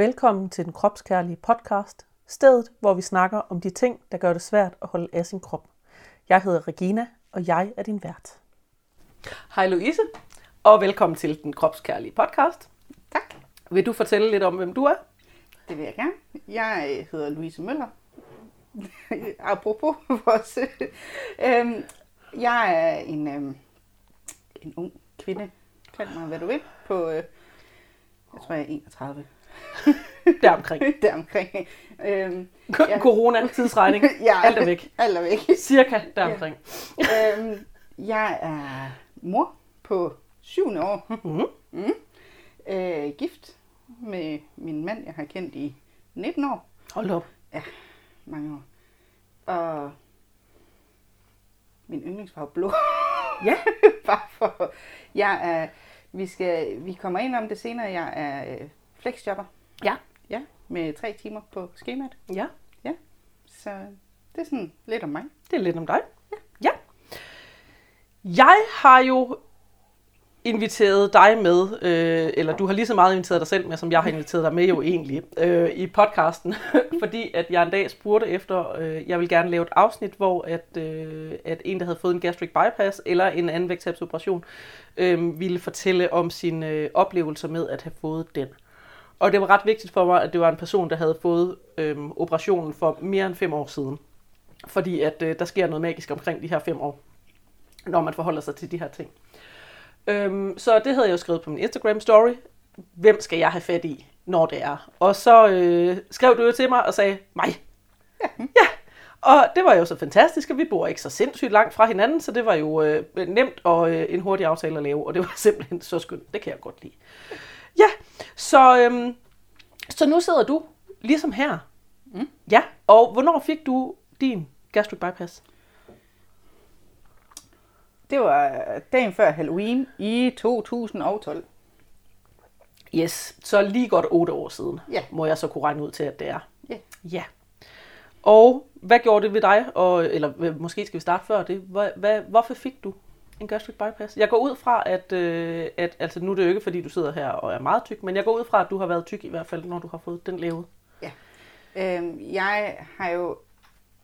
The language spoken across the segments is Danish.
Velkommen til den kropskærlige podcast, stedet hvor vi snakker om de ting, der gør det svært at holde af sin krop. Jeg hedder Regina, og jeg er din vært. Hej Louise, og velkommen til den kropskærlige podcast. Tak. Vil du fortælle lidt om, hvem du er? Det vil jeg gerne. Jeg hedder Louise Møller. Apropos vores... øhm, jeg er en, øhm, en ung kvinde. Kald mig, hvad du vil. På, øh, jeg tror, jeg er 31. Der omkring. Deromkring. Øhm, Ja. Corona, tidsregning, ja, alt er væk. Alt er væk. Cirka deromkring. øhm, jeg er mor på syvende år. Mhm. Mm. Øh, gift med min mand, jeg har kendt i 19 år. Hold op. mange år. Og min yndlingsfarve blå. Ja. Bare for, jeg er, vi, skal, vi kommer ind om det senere. Jeg er øh, flexjobber. Ja. Ja, med tre timer på skemaet. Ja, Så det er sådan lidt om mig. det er lidt om dig. Ja. Jeg har jo inviteret dig med, øh, eller du har lige så meget inviteret dig selv med, som jeg har inviteret dig med jo egentlig, øh, i podcasten, fordi at jeg en dag spurgte efter, øh, jeg vil gerne lave et afsnit, hvor at, øh, at en, der havde fået en gastric bypass eller en anden vægttabsoperation, øh, ville fortælle om sine øh, oplevelser med at have fået den. Og det var ret vigtigt for mig, at det var en person, der havde fået øh, operationen for mere end fem år siden. Fordi at øh, der sker noget magisk omkring de her fem år, når man forholder sig til de her ting. Øhm, så det havde jeg jo skrevet på min Instagram story. Hvem skal jeg have fat i, når det er? Og så øh, skrev du jo til mig og sagde, mig. Ja. ja. Og det var jo så fantastisk, og vi bor ikke så sindssygt langt fra hinanden, så det var jo øh, nemt og øh, en hurtig aftale at lave, og det var simpelthen så skønt. Det kan jeg godt lide. Ja, så, øhm, så nu sidder du ligesom her. Mm. Ja, og hvornår fik du din gastric bypass? Det var dagen før Halloween i 2012. Yes, så lige godt otte år siden, Ja. må jeg så kunne regne ud til, at det er. Ja. Ja. Og hvad gjorde det ved dig? Og, eller øh, måske skal vi starte før det. Hvad, hvad, hvorfor fik du en gastric bypass? Jeg går ud fra, at, øh, at altså nu er det jo ikke, fordi du sidder her og er meget tyk, men jeg går ud fra, at du har været tyk i hvert fald, når du har fået den lavet. Øhm, jeg har jo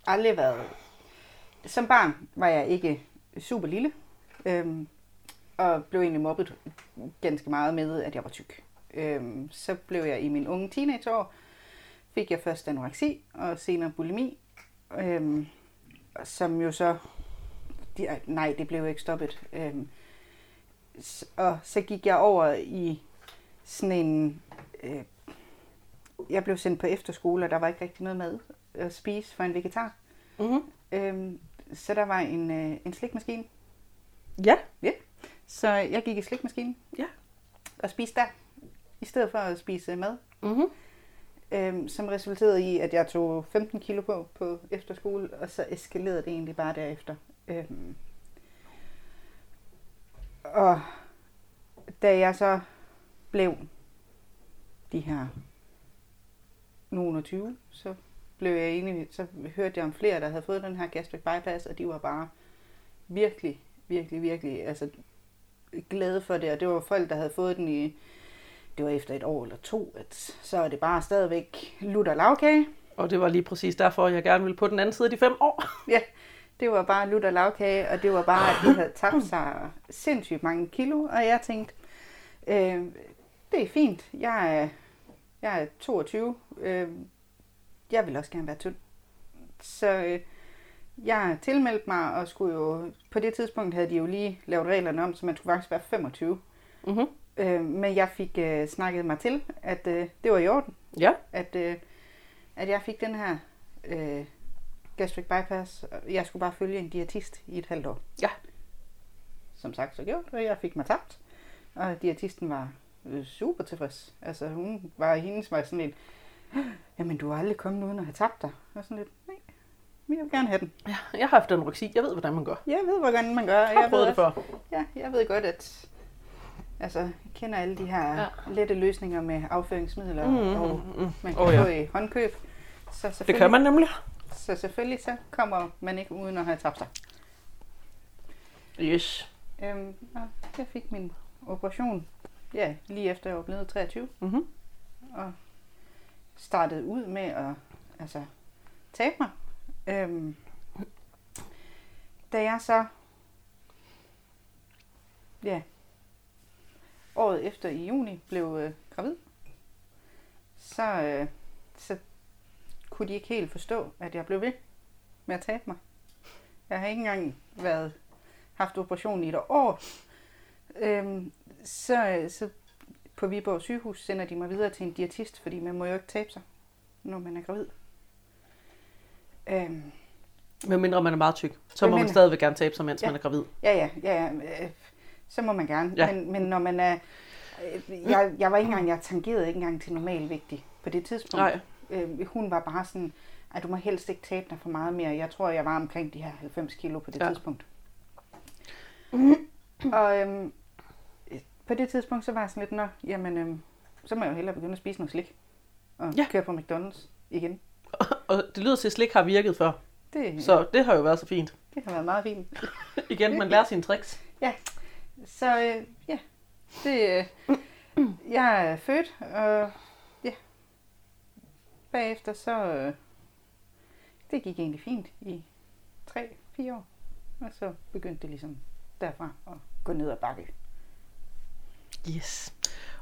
aldrig været... Som barn var jeg ikke super lille, øh, og blev egentlig mobbet ganske meget med, at jeg var tyk. Øh, så blev jeg i min unge teenageår, fik jeg først anoreksi og senere bulimi, øh, som jo så... De, nej, det blev jo ikke stoppet. Øhm, og så gik jeg over i sådan en... Øh, jeg blev sendt på efterskole, og der var ikke rigtig noget mad at spise for en vegetar. Mm-hmm. Øhm, så der var en, øh, en slikmaskine. Ja. Så jeg gik i slikmaskinen. Ja. Og spiste der, i stedet for at spise mad. Mm-hmm. Øhm, som resulterede i, at jeg tog 15 kilo på på efterskole, og så eskalerede det egentlig bare derefter. Øhm, og da jeg så blev de her nogen og 20, så blev jeg enig, så hørte jeg om flere, der havde fået den her gastric bypass, og de var bare virkelig, virkelig, virkelig altså, glade for det. Og det var folk, der havde fået den i, det var efter et år eller to, at så er det bare stadigvæk lutter lavkage. Og det var lige præcis derfor, jeg gerne ville på den anden side af de fem år. Ja, det var bare lutter lavkage, og det var bare, at de havde tabt sig sindssygt mange kilo, og jeg tænkte, øh, det er fint, jeg er, jeg er 22, øh, jeg vil også gerne være tynd. Så øh, jeg tilmeldte mig, og skulle jo, på det tidspunkt havde de jo lige lavet reglerne om, så man skulle faktisk være 25. Mm-hmm. Øh, men jeg fik øh, snakket mig til, at øh, det var i orden, Ja. at, øh, at jeg fik den her øh, gastric bypass. og Jeg skulle bare følge en diætist i et halvt år. Ja. Som sagt så gjort, og jeg fik mig tabt. Og diætisten var øh, super tilfreds. Altså hun var hendes var sådan lidt, jamen du er aldrig kommet uden at have tabt dig. Og sådan lidt, nej, men jeg vil gerne have den. ja. Jeg har haft anoreksi. Jeg ved, hvordan man gør. Jeg ved, hvordan man gør. Jeg har jeg prøvet ved det før. Ja, jeg ved godt, at altså, jeg kender alle de her Ja. lette løsninger med afføringsmidler, Mm, mm, mm, og mm. man kan oh, ja. få i håndkøb. Så Det kan man nemlig. Så selvfølgelig så kommer man ikke uden at have tabt sig. Yes. Øhm, og jeg fik min operation, ja, lige efter jeg var blevet 23. Mm-hmm. Og startede ud med at altså, tabe mig. Øhm, da jeg så, ja, året efter i juni blev øh, gravid, så, øh, så kunne de ikke helt forstå, at jeg blev ved med at tabe mig. Jeg har ikke engang været, haft operation i et år. Øhm, så, så på Viborg sygehus sender de mig videre til en diætist, fordi man må jo ikke tabe sig, når man er gravid. Øhm, Men mindre man er meget tyk, så må man stadigvæk gerne tabe sig, mens Ja. man er gravid. Ja, ja, ja, ja. øh, Så må man gerne. Ja. Men, men når man er... øh, Jeg, jeg var ikke engang, jeg tangerede ikke engang til normalvægtig på det tidspunkt. Nej. Øh, hun var bare sådan, at du må helst ikke tabe dig for meget mere. Jeg tror, jeg var omkring de her 90 kilo på det Ja. ja. tidspunkt. Og øhm, på det tidspunkt, så var jeg sådan lidt, nå, jamen, øhm, så må jeg jo hellere begynde at spise noget slik. Og Ja. ja. køre på McDonald's igen. Og det lyder til, at slik har virket før, Det, så det har jo været så fint. det har været meget fint. Igen, man lærer sine tricks. Så øh, ja, det, øh, jeg er født, og ja, bagefter så, øh, det gik egentlig fint i 3-4 år. Og så begyndte det ligesom derfra at gå ned ad bakke. Yes.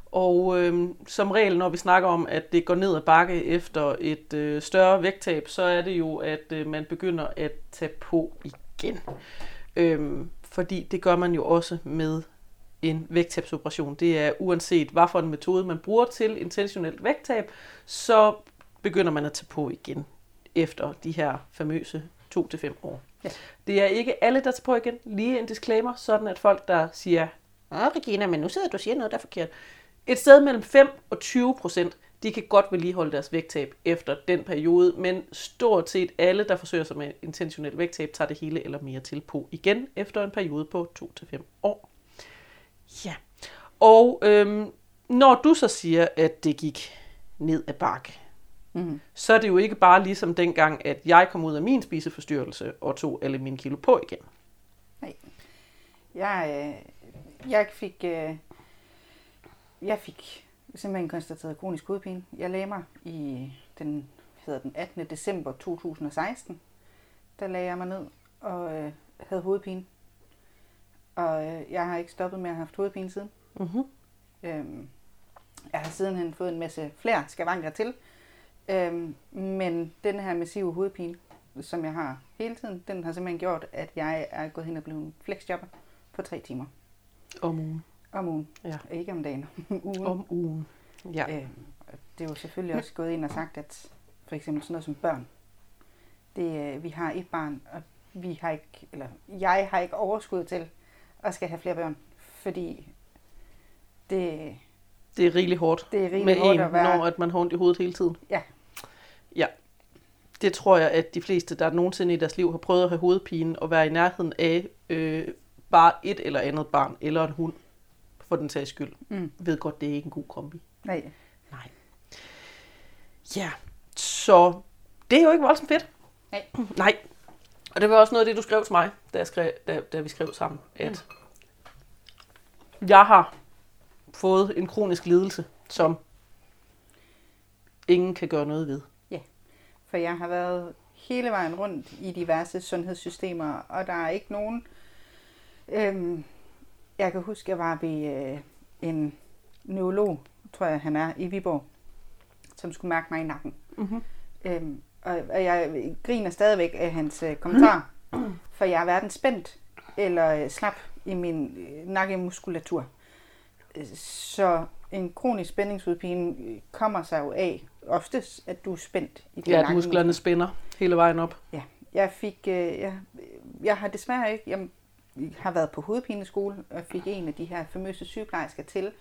Og øh, som regel, når vi snakker om, at det går ned ad bakke efter et øh, større vægttab, så er det jo, at øh, man begynder at tage på igen. Øh, fordi det gør man jo også med en vægttabsoperation. Det er uanset, hvad for en metode man bruger til intentionelt vægttab, så begynder man at tage på igen efter de her famøse 2-5 år. Ja. Det er ikke alle, der tager på igen. Lige en disclaimer, sådan at folk, der siger, Åh, Regina, men nu sidder du og siger noget, der er forkert. Et sted mellem 5 og 20 procent, de kan godt vedligeholde deres vægttab efter den periode, men stort set alle, der forsøger sig med intentionel vægttab, tager det hele eller mere til på igen efter en periode på 2-5 år. Ja, og øhm, når du så siger, at det gik ned ad bakke, Mm. så er det jo ikke bare ligesom dengang, at jeg kom ud af min spiseforstyrrelse og tog alle mine kilo på igen. Jeg, øh, jeg fik, øh, jeg fik simpelthen konstateret kronisk hovedpine. Jeg lagde mig i den, hedder den 18. december 2016. Der lagde jeg mig ned og øh, havde hovedpine. Og øh, jeg har ikke stoppet med at have haft hovedpine siden. Mm-hmm. Øhm, jeg har sidenhen fået en masse flere skavanker til. Øhm, men den her massive hovedpine, som jeg har hele tiden, den har simpelthen gjort, at jeg er gået hen og blevet en flexjobber på tre timer Om ugen. om ugen. Ja. Ikke om dagen, om ugen. Om ugen. Ja. Øhm, det er jo selvfølgelig også gået ind og sagt, at for eksempel sådan noget som børn, det, øh, vi har et barn, og vi har ikke, eller jeg har ikke overskud til at skal have flere børn, fordi det, Det er rigeligt hårdt. det er rigtig med hårdt en, at være... når at man har ondt i hovedet hele tiden. Ja. Ja. Det tror jeg, at de fleste, der nogensinde i deres liv har prøvet at have hovedpine og være i nærheden af øh, bare et eller andet barn eller en hund, for den sags skyld, Mm. ved godt, det er ikke en god kombi. Nej. Nej. Ja, så det er jo ikke voldsomt fedt. Nej. Nej. Og det var også noget af det, du skrev til mig, da, jeg skrev, da, da vi skrev sammen, at jeg har fået en kronisk lidelse, som ingen kan gøre noget ved. For jeg har været hele vejen rundt i diverse sundhedssystemer, og der er ikke nogen... Øhm, jeg kan huske, jeg var ved øh, en neurolog, tror jeg han er, i Viborg, som skulle mærke mig i nakken. Mm-hmm. Øhm, og, og jeg griner stadigvæk af hans øh, kommentar, for jeg er hverken spændt eller øh, slap i min øh, nakkemuskulatur. Øh, Så en kronisk spændingsudpine kommer sig jo af oftest, at du er spændt i din Ja, at musklerne spænder hele vejen op. Ja, jeg fik, øh, jeg, jeg har desværre ikke, jeg har været på hovedpineskole og fik en af de her famøse sygeplejersker til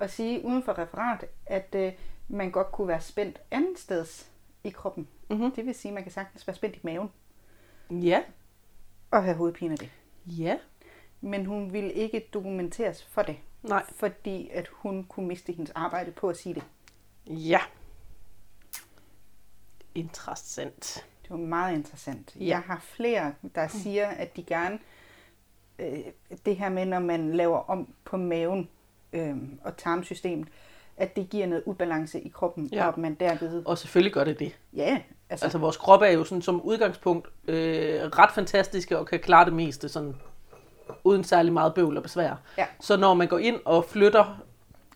at sige uden for referat, at øh, man godt kunne være spændt andet steds i kroppen. Mm-hmm. Det vil sige, at man kan sagtens være spændt i maven Ja, og have hovedpine af det. ja, Men hun ville ikke dokumenteres for det, nej, fordi at hun kunne miste hendes arbejde på at sige det. ja. Interessant. Det var meget interessant. Ja. Jeg har flere, der siger, at de gerne, øh, det her med, når man laver om på maven øh, og tarmsystemet, at det giver noget ubalance i kroppen, Ja. ja. og at man derved... Og selvfølgelig gør det det. Ja, altså, Altså vores krop er jo sådan som udgangspunkt øh, ret fantastiske og kan klare det meste sådan uden særlig meget bøvl og besvær. Ja. Så når man går ind og flytter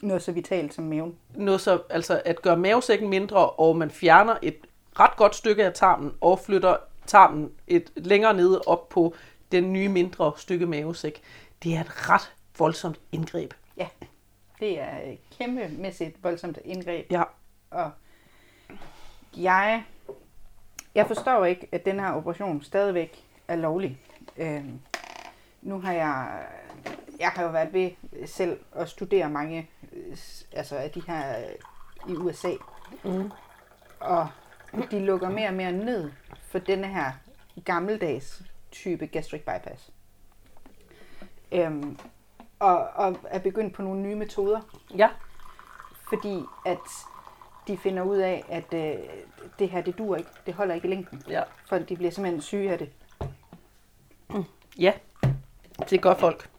noget så vitalt som maven. noget så, altså at gøre mavesækken mindre, og man fjerner et ret godt stykke af tarmen og flytter tarmen et længere nede op på den nye mindre stykke mavesæk. Det er et ret voldsomt indgreb. Ja, det er et kæmpemæssigt voldsomt indgreb. Ja. Og jeg, jeg forstår ikke, at den her operation stadigvæk er lovlig. Øhm, nu har jeg, jeg har jo været ved selv at studere mange altså af de her i USA. Mm. Og de lukker mere og mere ned for denne her gammeldags type gastric bypass. Øhm, og, og er begyndt på nogle nye metoder Ja. fordi at de finder ud af, at øh, det her, det dur ikke. Det holder ikke i længden. Ja. Folk, de bliver simpelthen syge af det. Ja. Det er godt folk.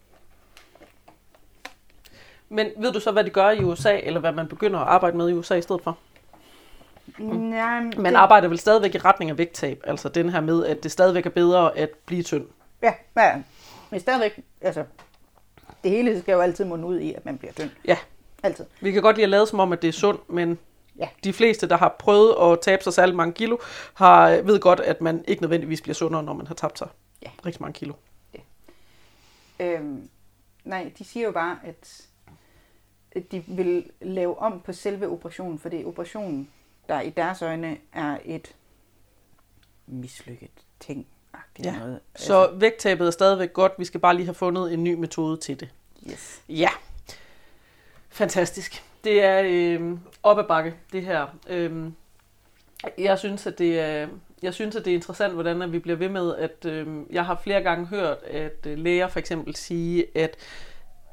Men ved du så, hvad de gør i USA, eller hvad man begynder at arbejde med i USA i stedet for? Ja, Man det, arbejder vel stadigvæk i retning af vægttab, altså den her med, at det stadigvæk er bedre at blive tynd. Ja, ja. Men stadigvæk, altså, det hele skal jo altid munde ud i, at man bliver tynd. Ja. Altid. Vi kan godt lide at lade som om, at det er sundt, men Ja. de fleste, der har prøvet at tabe sig særlig mange kilo, har, ved godt, at man ikke nødvendigvis bliver sundere, når man har tabt sig Ja. rigtig mange kilo. Øhm, nej, de siger jo bare, at, at de vil lave om på selve operationen, fordi operationen, der i deres øjne er et mislykket ting. Ja. Noget. Så vægttabet er stadigvæk godt, vi skal bare lige have fundet en ny metode til det. yes. Ja, fantastisk. Det er øh, op ad bakke, det her. Øh, jeg synes, at det er, jeg synes, at det er interessant, hvordan at vi bliver ved med, at øh, jeg har flere gange hørt, at øh, læger for eksempel sige, at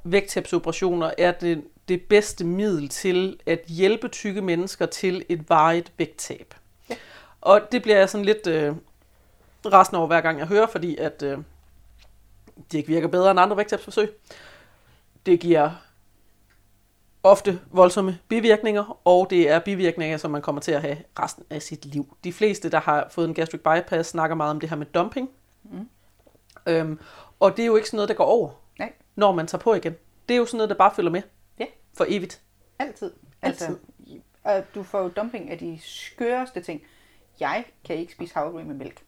vægttabsoperationer er det, det bedste middel til at hjælpe tykke mennesker til et varigt vægttab. Ja. Og det bliver jeg sådan lidt øh, resten over hver gang jeg hører, fordi at øh, det ikke virker bedre end andre vægttabsforsøg. Det giver ofte voldsomme bivirkninger, og det er bivirkninger, som man kommer til at have resten af sit liv. De fleste, der har fået en gastric bypass, snakker meget om det her med dumping. Mm. Øhm, og det er jo ikke sådan noget, der går over, Nej. når man tager på igen. Det er jo sådan noget, der bare følger med. Ja. For evigt. Altid. Altid. Altså, og du får jo dumping af de skøreste ting. Jeg kan ikke spise havregryn med mælk.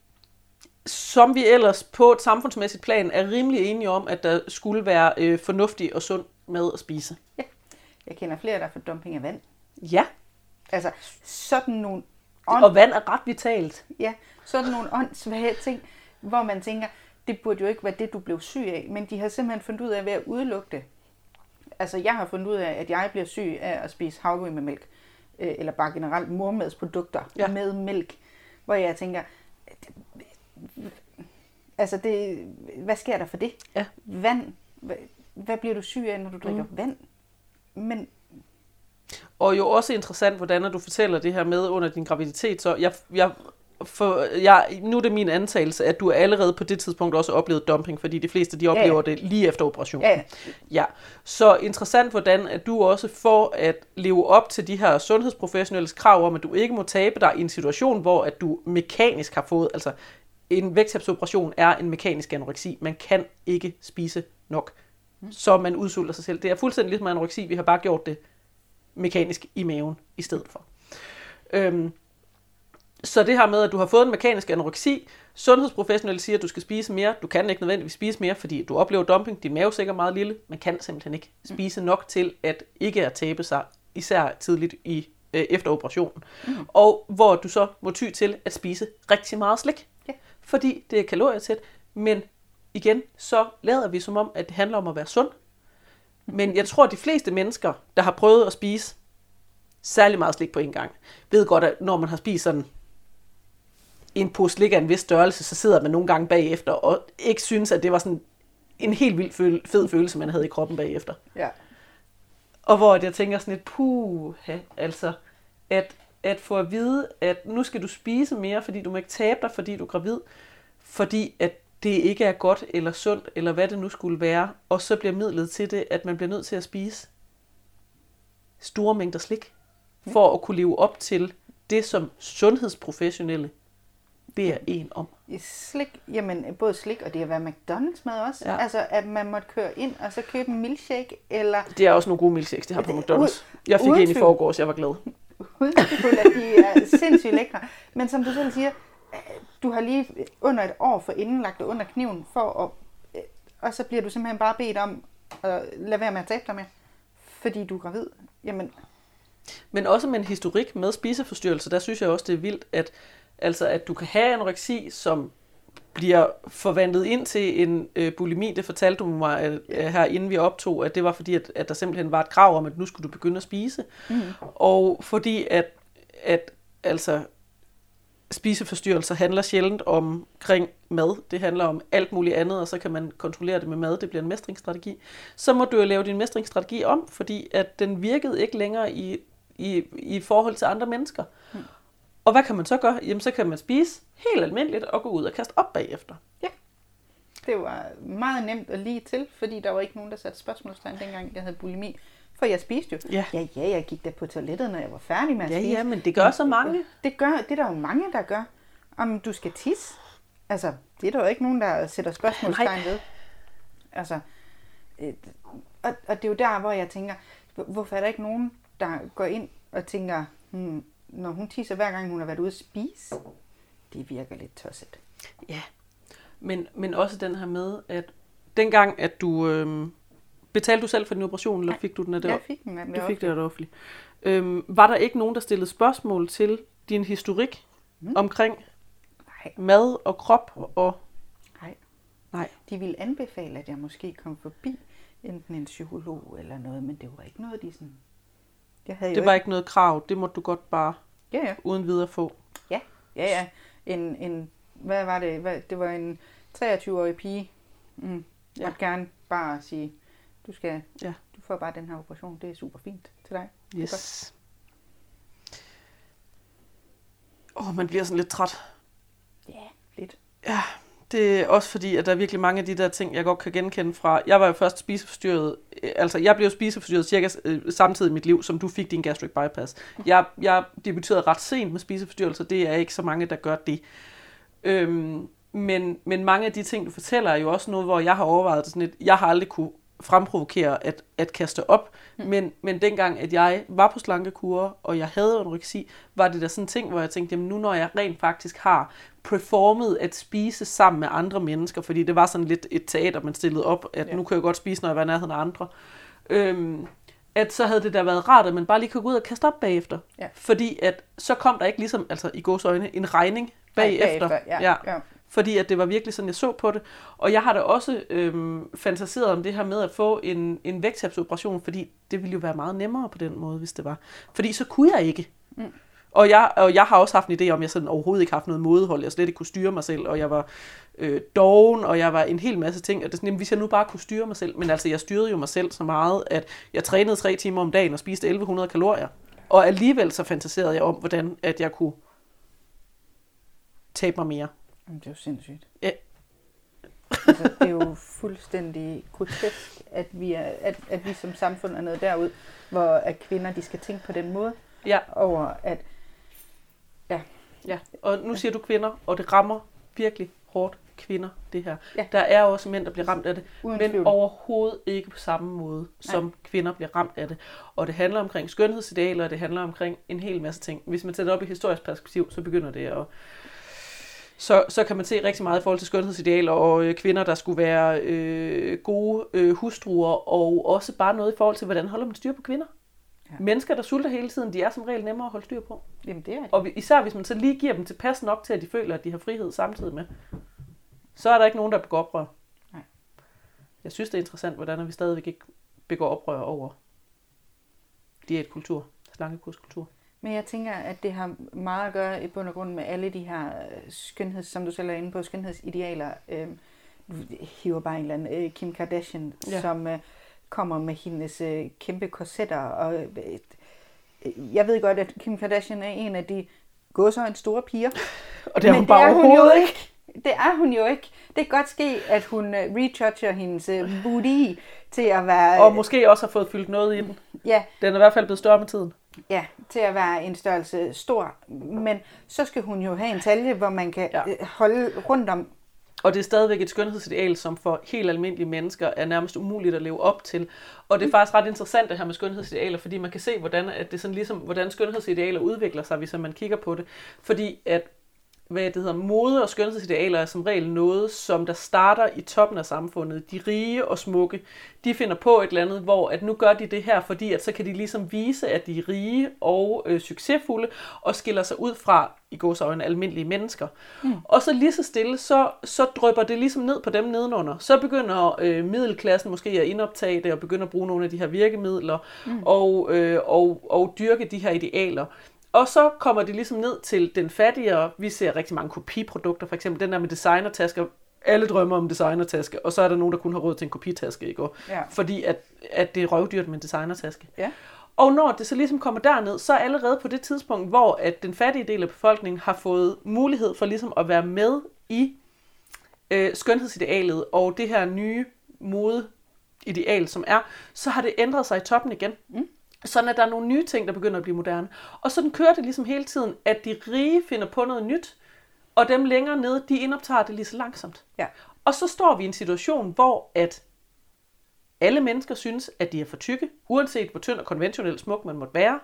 Som vi ellers på et samfundsmæssigt plan er rimelig enige om, at der skulle være øh, fornuftig og sund mad at spise. Jeg kender flere, der får dumping af vand. Ja, Altså, sådan nogle, og vand er ret vitalt. ja, sådan nogle åndssvage ting, hvor man tænker, det burde jo ikke være det, du blev syg af. Men de har simpelthen fundet ud af ved at udelukke det. Altså, jeg har fundet ud af, at jeg bliver syg af at spise havregryn med mælk. Øh, eller bare generelt mormadsprodukter ja. med mælk. Hvor jeg tænker, altså det, hvad sker der for det? Ja. Vand. Hvad, hvad bliver du syg af, når du drikker mm. vand? Men Og jo også interessant, hvordan du fortæller det her med under din graviditet. Så jeg, jeg, for, jeg, nu er det min antagelse, at du allerede på det tidspunkt også oplevede dumping, fordi de fleste de oplever ja. det lige efter operationen. ja, ja, Ja, så interessant, hvordan at du også får at leve op til de her sundhedsprofessionelles krav om, at du ikke må tabe dig i en situation, hvor at du mekanisk har fået, altså en vægttabsoperation er en mekanisk anoreksi. Man kan ikke spise nok, så man udsulter sig selv. Det er fuldstændig ligesom anoreksi, vi har bare gjort det mekanisk i maven i stedet for. Øhm, så det her med, at du har fået en mekanisk anoreksi, sundhedsprofessionelle siger, at du skal spise mere. Du kan ikke nødvendigvis spise mere, fordi du oplever dumping. Din mave er sikkert meget lille. Man kan simpelthen ikke spise nok til at ikke at tabe sig, især tidligt i øh, efter operationen. Mm. Og hvor du så må ty til at spise rigtig meget slik. Ja. Fordi det er kalorietæt. Men igen, så lader vi som om, at det handler om at være sund. Men jeg tror, at de fleste mennesker, der har prøvet at spise særlig meget slik på en gang, ved godt, at når man har spist sådan en pose slik af en vis størrelse, så sidder man nogle gange bagefter og ikke synes, at det var sådan en helt vildt føl- fed følelse, man havde i kroppen bagefter. ja. Og hvor jeg tænker sådan et puh, altså at, at få at vide, at nu skal du spise mere, fordi du må ikke tabe dig, fordi du er gravid, fordi at det ikke er godt eller sundt, eller hvad det nu skulle være, og så bliver midlet til det, at man bliver nødt til at spise. store mængder slik, for at kunne leve op til det, som sundhedsprofessionelle beder en om. Slik, jamen både slik og det at være McDonald's mad også. Ja. Altså at man måtte køre ind og så købe en milkshake, eller Det er også nogle gode milkshakes, de har på Det- McDonald's. Jeg fik en i forgårs, jeg var glad. uden at de er sindssygt lækre. Men som du selv siger, du har lige under et år for inden lagt dig under kniven, for at, øh, og så bliver du simpelthen bare bedt om at lade være med at tabe dig med, fordi du er gravid. Jamen, Men også med en historik med spiseforstyrrelser, der synes jeg også, det er vildt, at, altså, at du kan have anoreksi, som bliver forvandlet ind til en øh, bulimi. Det fortalte du mig at, øh, her, inden vi optog, at det var fordi, at, at der simpelthen var et krav om, at nu skulle du begynde at spise. Mm. Og fordi, at, at altså, spiseforstyrrelser handler sjældent omkring mad. Det handler om alt muligt andet, og så kan man kontrollere det med mad. Det bliver en mestringsstrategi. Så må du jo lave din mestringsstrategi om, fordi at den virkede ikke længere i, i, i forhold til andre mennesker. Mm. Og hvad kan man så gøre? Jamen, så kan man spise helt almindeligt og gå ud og kaste op bagefter. det var meget nemt og lige til, fordi der var ikke nogen, der satte spørgsmålstegn dengang, jeg havde bulimi. For jeg spiste jo. Ja. ja, ja jeg gik da på toilettet, når jeg var færdig med at Ja, spise. ja, men det gør så mange. Det, gør, det er der jo mange, der gør. Om du skal tisse. Altså, det er der jo ikke nogen, der sætter spørgsmålstegn ved. Altså, øh, og, og det er jo der, hvor jeg tænker, hvor- hvorfor er der ikke nogen, der går ind og tænker, hmm, når hun tisser hver gang, hun har været ude at spise, det virker lidt tosset. Ja, men, men også den her med, at dengang, at du... Øhm, betalte du selv for din operation, eller fik du den af det? Jeg fik den af det Du fik det offentlige. af det offentlige. Øhm, var der ikke nogen, der stillede spørgsmål til din historik mm. omkring Nej, mad og krop? Og nej. Nej. De ville anbefale, at jeg måske kom forbi enten en psykolog eller noget, men det var ikke noget, de sådan... Jeg havde det var ikke noget krav. Det måtte du godt bare Ja, ja. uden videre få. Ja, ja, ja. En, en, hvad var det? Hvad, det var en 23-årig pige. Mm. Jeg Ja. måtte gerne bare sige, du skal, Ja. du får bare den her operation. Det er super fint til dig. Yes. Åh, oh, man bliver sådan lidt træt. Ja, lidt. Ja, det er også fordi, at der er virkelig mange af de der ting, jeg godt kan genkende fra... Jeg var jo først spiseforstyrret, øh, altså jeg blev spiseforstyrret cirka øh, samtidig i mit liv, som du fik din gastric bypass. Jeg, jeg debuterede ret sent med spiseforstyrrelser, det er ikke så mange, der gør det. Øhm, men, men mange af de ting, du fortæller, er jo også noget, hvor jeg har overvejet det sådan lidt. Jeg har aldrig kunne fremprovokere at, at kaste op, mm. men, men dengang, at jeg var på slankekur, og jeg havde anoreksi, var det der sådan en ting, hvor jeg tænkte, jamen nu når jeg rent faktisk har performet at spise sammen med andre mennesker, fordi det var sådan lidt et teater, man stillede op, at Ja. nu kan jeg godt spise, når jeg var i nærheden af andre. Øhm, at så havde det da været rart, at man bare lige kunne gå ud og kaste op bagefter. Ja. Fordi at så kom der ikke ligesom, altså i gåsøjne, en regning bagefter. bagefter, ja, ja. ja. Fordi at det var virkelig sådan, jeg så på det. Og jeg har da også øhm, fantaseret om det her med at få en, en vægttabsoperation, fordi det ville jo være meget nemmere på den måde, hvis det var. Fordi så kunne jeg ikke. Mm. Og, jeg, og jeg har også haft en idé om, at jeg sådan overhovedet ikke har haft noget mådehold. Jeg slet ikke kunne styre mig selv, og jeg var øh, doven, og jeg var en hel masse ting. Og det er sådan, jamen, hvis jeg nu bare kunne styre mig selv. Men altså, jeg styrede jo mig selv så meget, at jeg trænede tre timer om dagen og spiste 1100 kalorier. Og alligevel så fantaserede jeg om, hvordan at jeg kunne tabe mig mere. Jamen, det er jo sindssygt. Ja. altså, det er jo fuldstændig grotesk, at vi, er, at, at vi som samfund er nået derud, hvor at kvinder de skal tænke på den måde, Ja, over at ja. Og nu siger du kvinder, og det rammer virkelig hårdt kvinder, det her. Ja. Der er også mænd, der bliver ramt af det, uden men tvivl, overhovedet ikke på samme måde, som kvinder bliver ramt af det. Og det handler omkring skønhedsidealer, og det handler omkring en hel masse ting. Hvis man sætter det op i historisk perspektiv, så begynder det at... Så, så kan man se rigtig meget i forhold til skønhedsidealer og øh, kvinder, der skulle være øh, gode øh, hustruer, og også bare noget i forhold til, hvordan holder man styr på kvinder. Ja. Mennesker, der sulter hele tiden, de er som regel nemmere at holde styr på. jamen det er det. Og især hvis man så lige giver dem tilpas nok til, at de føler, at de har frihed samtidig med, så er der ikke nogen, der begår oprør. Nej. Jeg synes, det er interessant, hvordan vi stadigvæk ikke begår oprør over diætkultur, slankekurskultur. Men jeg tænker, at det har meget at gøre i bund og grund med alle de her øh, skønheds, som du selv er inde på, skønhedsidealer. Øh, du hiver bare en eller anden øh, Kim Kardashian, ja. Som øh, kommer med hendes øh, kæmpe korsetter. Og, øh, øh, jeg ved godt, at Kim Kardashian er en af de gåsøjne store piger. Og det er Men hun bare det er hun jo ikke. Det er hun jo ikke. Det kan godt ske, at hun øh, retoucher hendes øh, booty til at være... Og måske også har fået fyldt noget i den. Ja, Den er i hvert fald blevet større med tiden. Ja, til at være en størrelse stor. Men så skal hun jo have en talje, hvor man kan Ja. ja. holde rundt om. Og det er stadigvæk et skønhedsideal, som for helt almindelige mennesker er nærmest umuligt at leve op til. Og det er faktisk ret interessant det her med skønhedsidealer, fordi man kan se, hvordan, at det sådan ligesom, hvordan skønhedsidealer udvikler sig, hvis man kigger på det. Fordi at hvad det hedder, mode og skønhedsidealer er som regel noget, som der starter i toppen af samfundet. De rige og smukke, de finder på et eller andet, hvor at nu gør de det her, fordi at så kan de ligesom vise, at de er rige og øh, succesfulde, og skiller sig ud fra, i gåsøjne, almindelige mennesker. Mm. Og så lige så stille, så, så drøber det ligesom ned på dem nedenunder. Så begynder øh, middelklassen måske at indoptage det, og begynder at bruge nogle af de her virkemidler, mm. og, øh, og, og dyrke de her idealer. Og så kommer det ligesom ned til den fattigere. Vi ser rigtig mange kopiprodukter, for eksempel den der med designertasker. Alle drømmer om designertaske, og så er der nogen, der kun har råd til en kopitaske, ikke? Ja. Fordi at, at det er røvdyrt med en designertaske. Ja. Og når det så ligesom kommer derned, så er allerede på det tidspunkt, hvor at den fattige del af befolkningen har fået mulighed for ligesom at være med i øh, skønhedsidealet og det her nye modeideal, som er, så har det ændret sig i toppen igen. Mm. Sådan at der er nogle nye ting, der begynder at blive moderne. Og sådan kører det ligesom hele tiden, at de rige finder på noget nyt, og dem længere nede, de indoptager det lige så langsomt. Ja. Og så står vi i en situation, hvor at alle mennesker synes, at de er for tykke, uanset hvor tynd og konventionelt smuk man måtte være.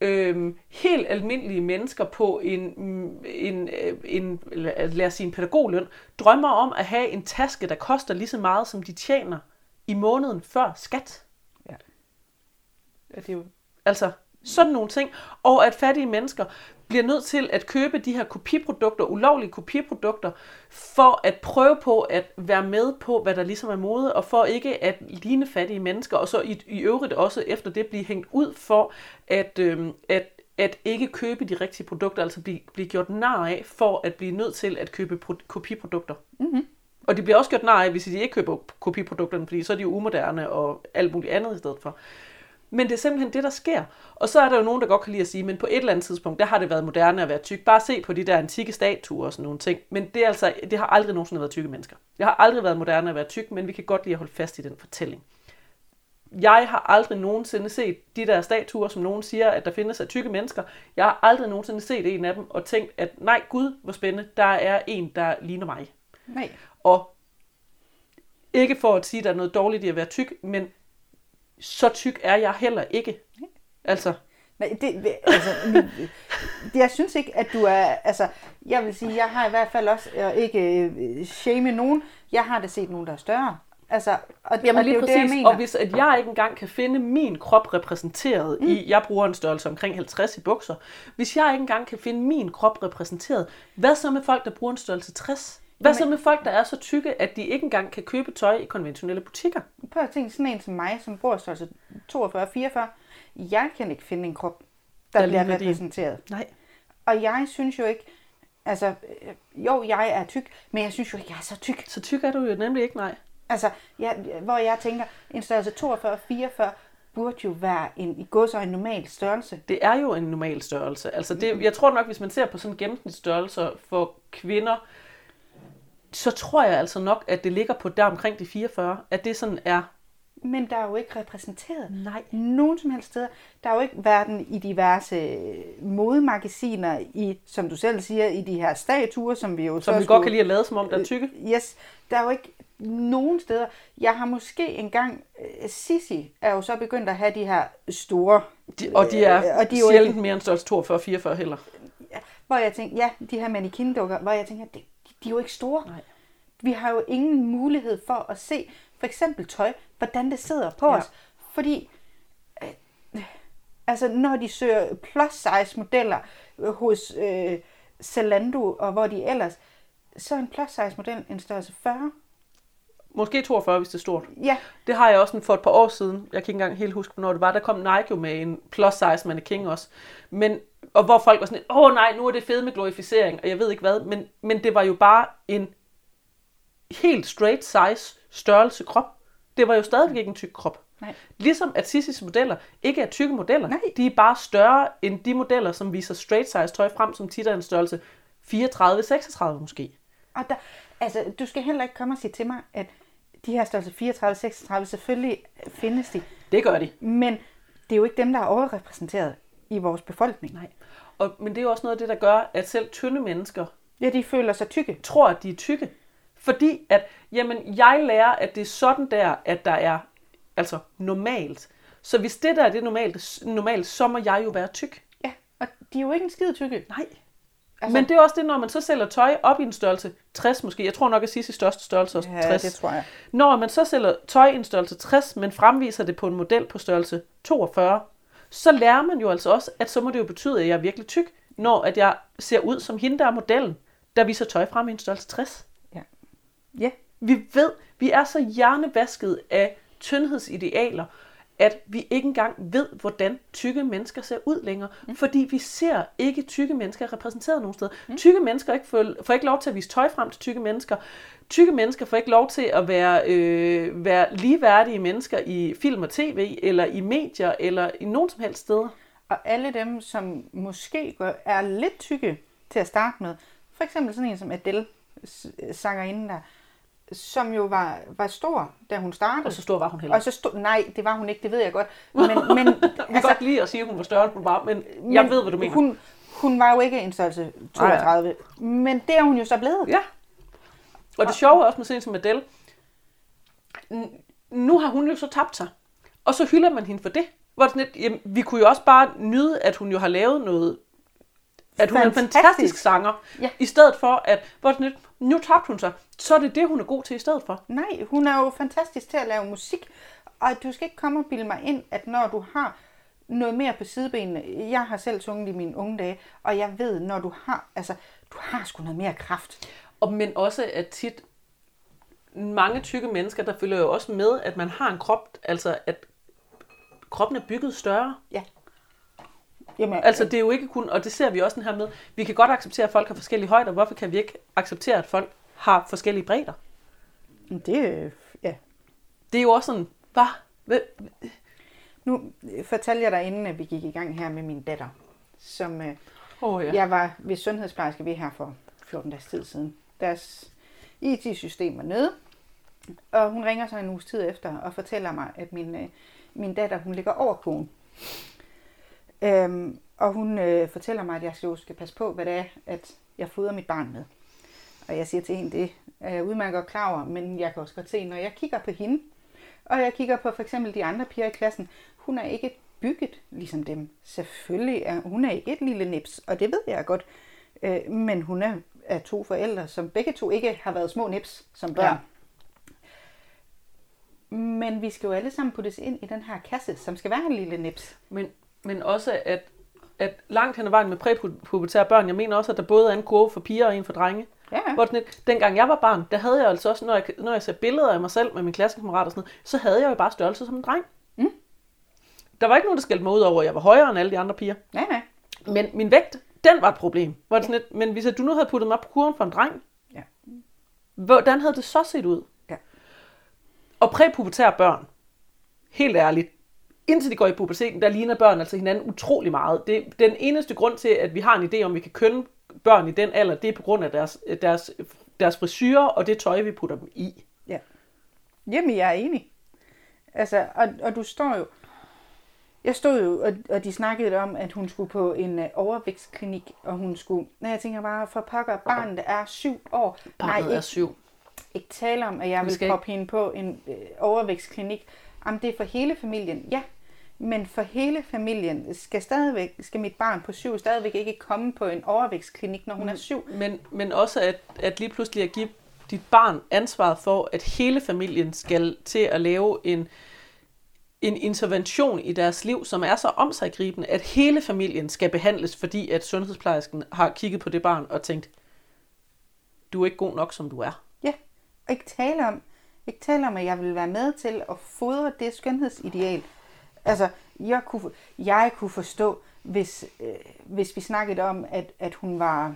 Øhm, helt almindelige mennesker på en, en, øh, en lad os sige en pædagogløn, drømmer om at have en taske, der koster lige så meget, som de tjener i måneden før skat. Ja, det er jo, altså sådan nogle ting. Og at fattige mennesker bliver nødt til at købe de her kopiprodukter, ulovlige kopiprodukter, for at prøve på at være med på, hvad der ligesom er mode, og for ikke at ligne fattige mennesker, og så i, i øvrigt også efter det blive hængt ud for at, øhm, at, at ikke købe de rigtige produkter, altså blive, blive gjort nar af, for at blive nødt til at købe pro- kopiprodukter. Mm-hmm. Og de bliver også gjort nar af, hvis de ikke køber kopiprodukterne, fordi så er de jo umoderne og alt muligt andet i stedet for. Men det er simpelthen det, der sker. Og så er der jo nogen, der godt kan lide at sige, men på et eller andet tidspunkt, der har det været moderne at være tyk. Bare se på de der antikke statuer og sådan nogle ting. Men det, er altså, det har aldrig nogensinde været tykke mennesker. Det har aldrig været moderne at være tyk, men vi kan godt lide at holde fast i den fortælling. Jeg har aldrig nogensinde set de der statuer, som nogen siger, at der findes af tykke mennesker. Jeg har aldrig nogensinde set en af dem og tænkt, at nej, gud, hvor spændende, der er en, der ligner mig. Nej. Og ikke for at sige, at der er noget dårligt i at være tyk, men så tyk er jeg heller ikke. Altså, Nej, det, altså, det, jeg synes ikke, at du er, altså, jeg vil sige, jeg har i hvert fald også, og ikke øh, shame nogen, jeg har da set nogen, der er større. Altså, og, Jamen og lige det er jo det, jeg præcis, mener. og hvis at jeg ikke engang kan finde min krop repræsenteret mm. i, jeg bruger en størrelse omkring 50 i bukser, hvis jeg ikke engang kan finde min krop repræsenteret, hvad så med folk, der bruger en størrelse 60? Hvad så med folk, der er så tykke, at de ikke engang kan købe tøj i konventionelle butikker? Prøv at tænke sådan en som mig, som bor størrelse 42-44, jeg kan ikke finde en krop, der, Der bliver repræsenteret. Nej. Og jeg synes jo ikke, altså, øh, jo, jeg er tyk, men jeg synes jo ikke, jeg er så tyk. Så tyk er du jo nemlig ikke, nej. Altså, jeg, hvor jeg tænker, en størrelse 42-44 burde jo være en i gods en normal størrelse. Det er jo en normal størrelse. Altså det, jeg tror nok, hvis man ser på sådan en gennemsnitsstørrelse for kvinder, så tror jeg altså nok, at det ligger på der omkring de 44, at det sådan er... Men der er jo ikke repræsenteret Nej. nogen som helst steder. Der er jo ikke hverken i diverse modemagasiner, i, som du selv siger, i de her statuer, som vi jo Som så vi godt kan lide at lade som om, der er tykke. Øh, Yes, der er jo ikke nogen steder. Jeg har måske engang, øh, Sissi er jo så begyndt at have de her store, De, og de er, Øh, og de er sjældent ikke... mere end størrelse 42-44 heller. hvor jeg tænker, ja, de her mannequin-dukker, hvor jeg tænker, de, de er jo ikke store. Nej. Vi har jo ingen mulighed for at se, for eksempel tøj, hvordan det sidder på Ja. os. Fordi, øh, altså når de søger plus size modeller øh, hos øh, Zalando og hvor de ellers, så er en plus size model en størrelse 40. Måske 42, hvis det er stort. Ja, Det har jeg også for et par år siden. Jeg kan ikke engang helt huske, hvornår det var. Der kom Nike jo med en plus size mannequin også. Men, og hvor folk var sådan, åh oh, nej, nu er det fedt med glorificering, og jeg ved ikke hvad. Men, men det var jo bare en helt straight size størrelse krop. Det var jo stadigvæk ikke en tyk krop. Nej. Ligesom at Sissis modeller ikke er tykke modeller. Nej. De er bare større end de modeller, som viser straight size tøj frem, som tit er en størrelse 34-36 måske. Og der, altså, du skal heller ikke komme og sige til mig, at de her størrelse 34, 36, selvfølgelig findes de, Det gør de. men det er jo ikke dem, der er overrepræsenteret i vores befolkning. Nej. Og, men det er jo også noget af det, der gør, at selv tynde mennesker Ja, de føler sig tykke. tror, at de er tykke. Fordi at, jamen, jeg lærer, at det er sådan der, at der er altså normalt. Så hvis det der er det normalt, normalt, så må jeg jo være tyk. Ja, og de er jo ikke en skide tykke. Nej. Altså- Men det er også det, når man så sælger tøj op i en størrelse 60 måske. Jeg tror nok, at sige største størrelse er Ja, 60. det tror jeg. Når man så sælger tøj i en størrelse 60, men fremviser det på en model på størrelse 42, så lærer man jo altså også, at så må det jo betyde, at jeg er virkelig tyk, når at jeg ser ud som hende, der er modellen, der viser tøj frem i en størrelse 60. Ja, Vi ved, vi er så hjernevasket af tyndhedsidealer, at vi ikke engang ved, hvordan tykke mennesker ser ud længere. Mm. Fordi vi ser ikke tykke mennesker repræsenteret nogen steder. Mm. Tykke mennesker ikke får, får ikke lov til at vise tøj frem til tykke mennesker. Tykke mennesker får ikke lov til at være, øh, være ligeværdige mennesker i film og tv, eller i medier, eller i nogen som helst steder. og alle dem, som måske er lidt tykke til at starte med, for eksempel sådan en som Adele, sangerinde der, som jo var, var stor, da hun startede. Og så stor var hun heller. Og så stod, nej, det var hun ikke, det ved jeg godt. Men, men Jeg kan godt lide at sige, at hun var større, end hun var, men, men jeg ved, hvad du mener. Hun, hun var jo ikke en størrelse 32, men det er hun jo så blevet. Ja. Og det sjove er også med sådan som Adele. Nu har hun jo så tabt sig. Og så hylder man hende for det. Hvor det sådan lidt, jamen, vi kunne jo også bare nyde, at hun jo har lavet noget... At hun er en Fantastisk. fantastisk sanger. Ja. I stedet for, at hvor sådan lidt, nu tabte hun sig. Så er det det, hun er god til i stedet for. Nej, hun er jo fantastisk til at lave musik, og du skal ikke komme og bilde mig ind, at når du har noget mere på sidebenene, jeg har selv sunget i mine unge dage, og jeg ved, når du har, altså, du har sgu noget mere kraft. Og, men også, at tit mange tykke mennesker, der følger jo også med, at man har en krop, altså at kroppen er bygget større. Ja. Jamen, Altså det er jo ikke kun, og det ser vi også den her med, vi kan godt acceptere, at folk har forskellige højder. Hvorfor kan vi ikke acceptere, at folk har forskellige bredder? det, øh, ja. Det er jo også sådan, hvad? Hvad? Nu fortalte jeg dig, inden at vi gik i gang her med min datter, som øh, Oh, ja. Jeg var ved sundhedsplejerske ved her for 14 dages tid siden. Deres IT-system var nede, og hun ringer så en uges tid efter og fortæller mig, at min, øh, min datter hun ligger over kogen. Øhm, og hun øh, fortæller mig, at jeg skal, skal passe på, hvad det er, at jeg fodrer mit barn med. Og jeg siger til hende, det er jeg udmærket godt klar over, men jeg kan også godt se, når jeg kigger på hende, og jeg kigger på for eksempel de andre piger i klassen, hun er ikke bygget ligesom dem. Selvfølgelig er hun er ikke et lille nips, og det ved jeg godt. Øh, men hun er af to forældre, som begge to ikke har været små nips som børn. Ja. Men vi skal jo alle sammen puttes ind i den her kasse, som skal være en lille nips. Men, men også, at, at langt hen ad vejen med præpubertære børn, jeg mener også, at der både er en kurve for piger og en for drenge. Ja, ja. Hvor lidt, dengang jeg var barn, der havde jeg altså også, når jeg, når jeg ser billeder af mig selv med mine klassekammerater og sådan noget, så havde jeg jo bare størrelse som en dreng. Mm. Der var ikke nogen, der skældte mig ud over, at jeg var højere end alle de andre piger. Nej, nej. Men min vægt, den var et problem. Hvor det sådan lidt, men hvis du nu havde puttet mig på kurven for en dreng, Ja. hvordan havde det så set ud? Ja. Og præpubertære børn, helt ærligt, indtil de går i puberteten, der ligner børn altså hinanden utrolig meget. Det er den eneste grund til, at vi har en idé om, vi kan kønne børn i den alder, det er på grund af deres, deres, deres frisyrer og det tøj, vi putter dem i. Ja. Jamen, jeg er enig. Altså, og, og du står jo... Jeg stod jo, og, og de snakkede om, at hun skulle på en uh, overvækstklinik, og hun skulle... Nej, jeg tænker bare, for pokker, barnet er syv år. Barnet Nej, er ikke, syv. ikke tale om, at jeg Vi vil proppe hende på en øh, overvækstklinik. Jamen, det er for hele familien. Ja, men for hele familien skal stadigvæk, skal mit barn på syv stadigvæk ikke komme på en overvækstklinik, når hun er syv. Men, men også, at, at lige pludselig at give dit barn ansvaret for, at hele familien skal til at lave en, en intervention i deres liv, som er så omsaggribende, at hele familien skal behandles, fordi at sundhedsplejersken har kigget på det barn og tænkt, du er ikke god nok, som du er. Ja, og ikke tale om, ikke tale om, at jeg vil være med til at fodre det skønhedsideal. Altså, jeg kunne, jeg kunne forstå, hvis, øh, hvis vi snakkede om, at, at hun var...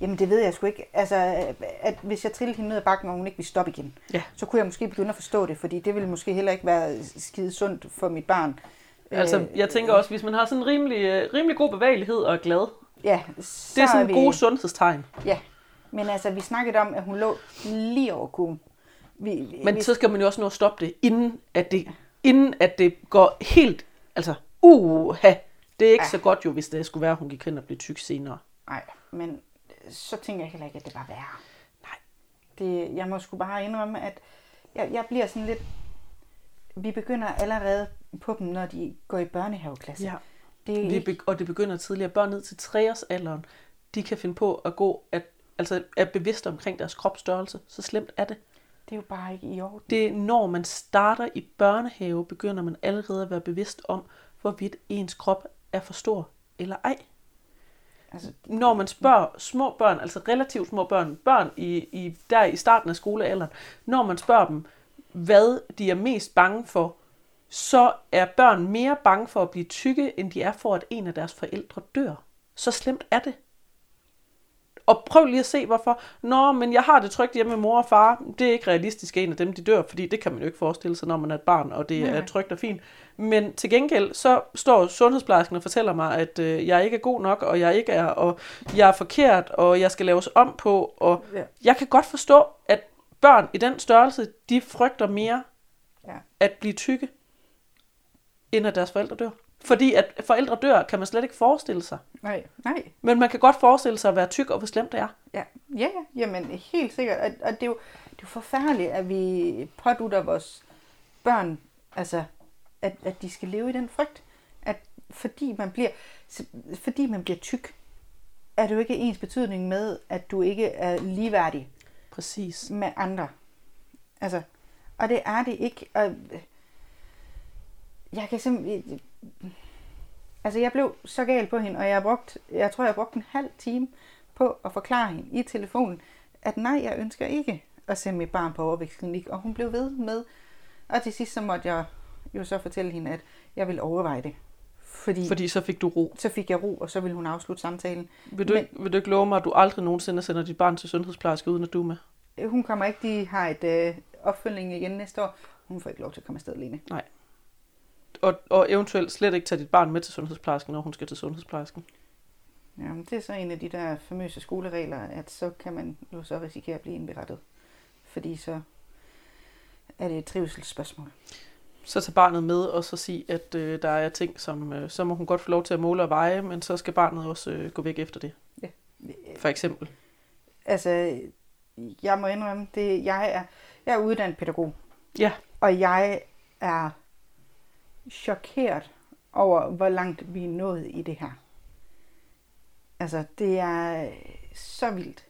Jamen, det ved jeg sgu ikke. Altså, at hvis jeg trillede hende ned ad bakken, og hun ikke ville stoppe igen, Ja. så kunne jeg måske begynde at forstå det, fordi det ville måske heller ikke være skide sundt for mit barn. Altså, Øh, jeg tænker også, hvis man har sådan en rimelig, øh, rimelig god bevægelighed og er glad, Ja, det er så sådan vi, gode sundhedstegn. Ja, Men altså, vi snakkede om, at hun lå lige over kugen. Vi, Men vi, så skal man jo også nå at stoppe det, inden at det, inden at det går helt, altså, uha, det er ikke Ja. så godt jo, hvis det skulle være, at hun gik hen og blev tyk senere. Nej, men så tænker jeg heller ikke, at det var værre. Nej. Det, jeg må sgu bare indrømme, at jeg, jeg bliver sådan lidt... Vi begynder allerede på dem, når de går i børnehaveklasse. Ja. Det er ikke, og det begynder tidligere. Børn ned til 3 års alderen, de kan finde på at gå, at, altså er bevidste omkring deres kropsstørrelse. Så slemt er det. Det er jo bare ikke i orden. Det når man starter i børnehave, begynder man allerede at være bevidst om, hvorvidt ens krop er for stor eller ej. Altså, Når man spørger små børn, altså relativt små børn, børn i, i, der i starten af skolealderen, når man spørger dem, hvad de er mest bange for, så er børn mere bange for at blive tykke, end de er for, at en af deres forældre dør. Så slemt er det. Og prøv lige at se, hvorfor. Nå, men jeg har det trygt hjemme med mor og far. Det er ikke realistisk, at en af dem de dør, fordi det kan man jo ikke forestille sig, når man er et barn, og det Nej. er trygt og fint. Men til gengæld, så står sundhedsplejersken og fortæller mig, at øh, jeg ikke er god nok, og jeg ikke er, og jeg er forkert, og jeg skal laves om på. Og Ja. jeg kan godt forstå, at børn i den størrelse, de frygter mere Ja. at blive tykke, end at deres forældre dør. Fordi at forældre dør, kan man slet ikke forestille sig. Nej, nej. Men man kan godt forestille sig at være tyk, og hvor slemt det er. Ja, ja, ja. jamen helt sikkert. Og, og det, er jo, det er jo forfærdeligt, at vi pådutter vores børn, altså, at, at de skal leve i den frygt. At fordi man bliver, fordi man bliver tyk, er det jo ikke ens betydning med, at du ikke er ligeværdig Præcis. med andre. Altså, og det er det ikke. Og jeg kan simpelthen... Altså, jeg blev så gal på hende, og jeg, brugt, jeg tror, jeg har brugt en halv time på at forklare hende i telefonen, at nej, jeg ønsker ikke at sende mit barn på overvækstklinik. Og hun blev ved med. Og til sidst så måtte jeg jo så fortælle hende, at jeg ville overveje det. Fordi, Fordi så fik du ro. så fik jeg ro, og så ville hun afslutte samtalen. Vil du, Men- vil du ikke love mig, at du aldrig nogensinde sender dit barn til sundhedsplejerske, uden at du er med? Hun kommer ikke, de har et øh, opfølgning igen næste år. Hun får ikke lov til at komme afsted alene. Og, og eventuelt slet ikke tage dit barn med til sundhedsplejersken, når hun skal til sundhedsplejersken. Jamen, det er så en af de der famøse skoleregler, at så kan man jo så risikere at blive indberettet. Fordi så er det et trivselsspørgsmål. Så tag barnet med, og så sig, at øh, der er ting, som øh, så må hun godt få lov til at måle og veje, men så skal barnet også øh, gå væk efter det. For eksempel. Altså, jeg må indrømme, det, jeg, er, jeg er uddannet pædagog, Ja, og jeg er chokeret over, hvor langt vi er nået i det her. Altså, det er så vildt.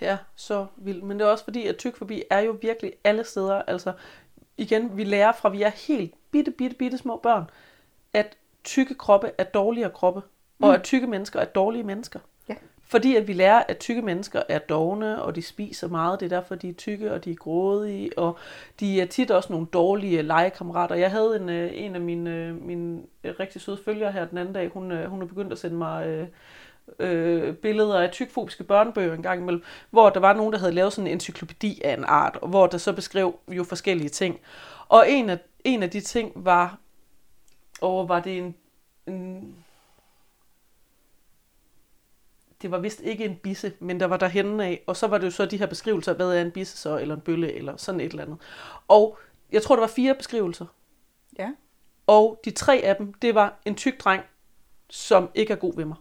det er så vildt. Men det er også fordi, at tykfobi er jo virkelig alle steder. Altså, igen, vi lærer fra, vi er helt bitte, bitte, bitte små børn, at tykke kroppe er dårligere kroppe, og at tykke mennesker er dårlige mennesker. Fordi at vi lærer, at tykke mennesker er dogne, og de spiser meget. Det er derfor, de er tykke, og de er grådige, og de er tit også nogle dårlige legekammerater. Jeg havde en, øh, en af mine, øh, mine øh, rigtig søde følgere her den anden dag. Hun, hun er begyndt at sende mig øh, øh, billeder af tykfobiske børnebøger en gang imellem, hvor der var nogen, der havde lavet sådan en encyklopædi af en art, og hvor der så beskrev jo forskellige ting. Og en af, en af de ting var, og var det en, en det var vist ikke en bisse, men der var der henne af, og så var det jo så de her beskrivelser, hvad er en bisse så, eller en bølle, eller sådan et eller andet. Og jeg tror, der var fire beskrivelser, Ja. og de tre af dem, det var en tyk dreng, som ikke er god ved mig.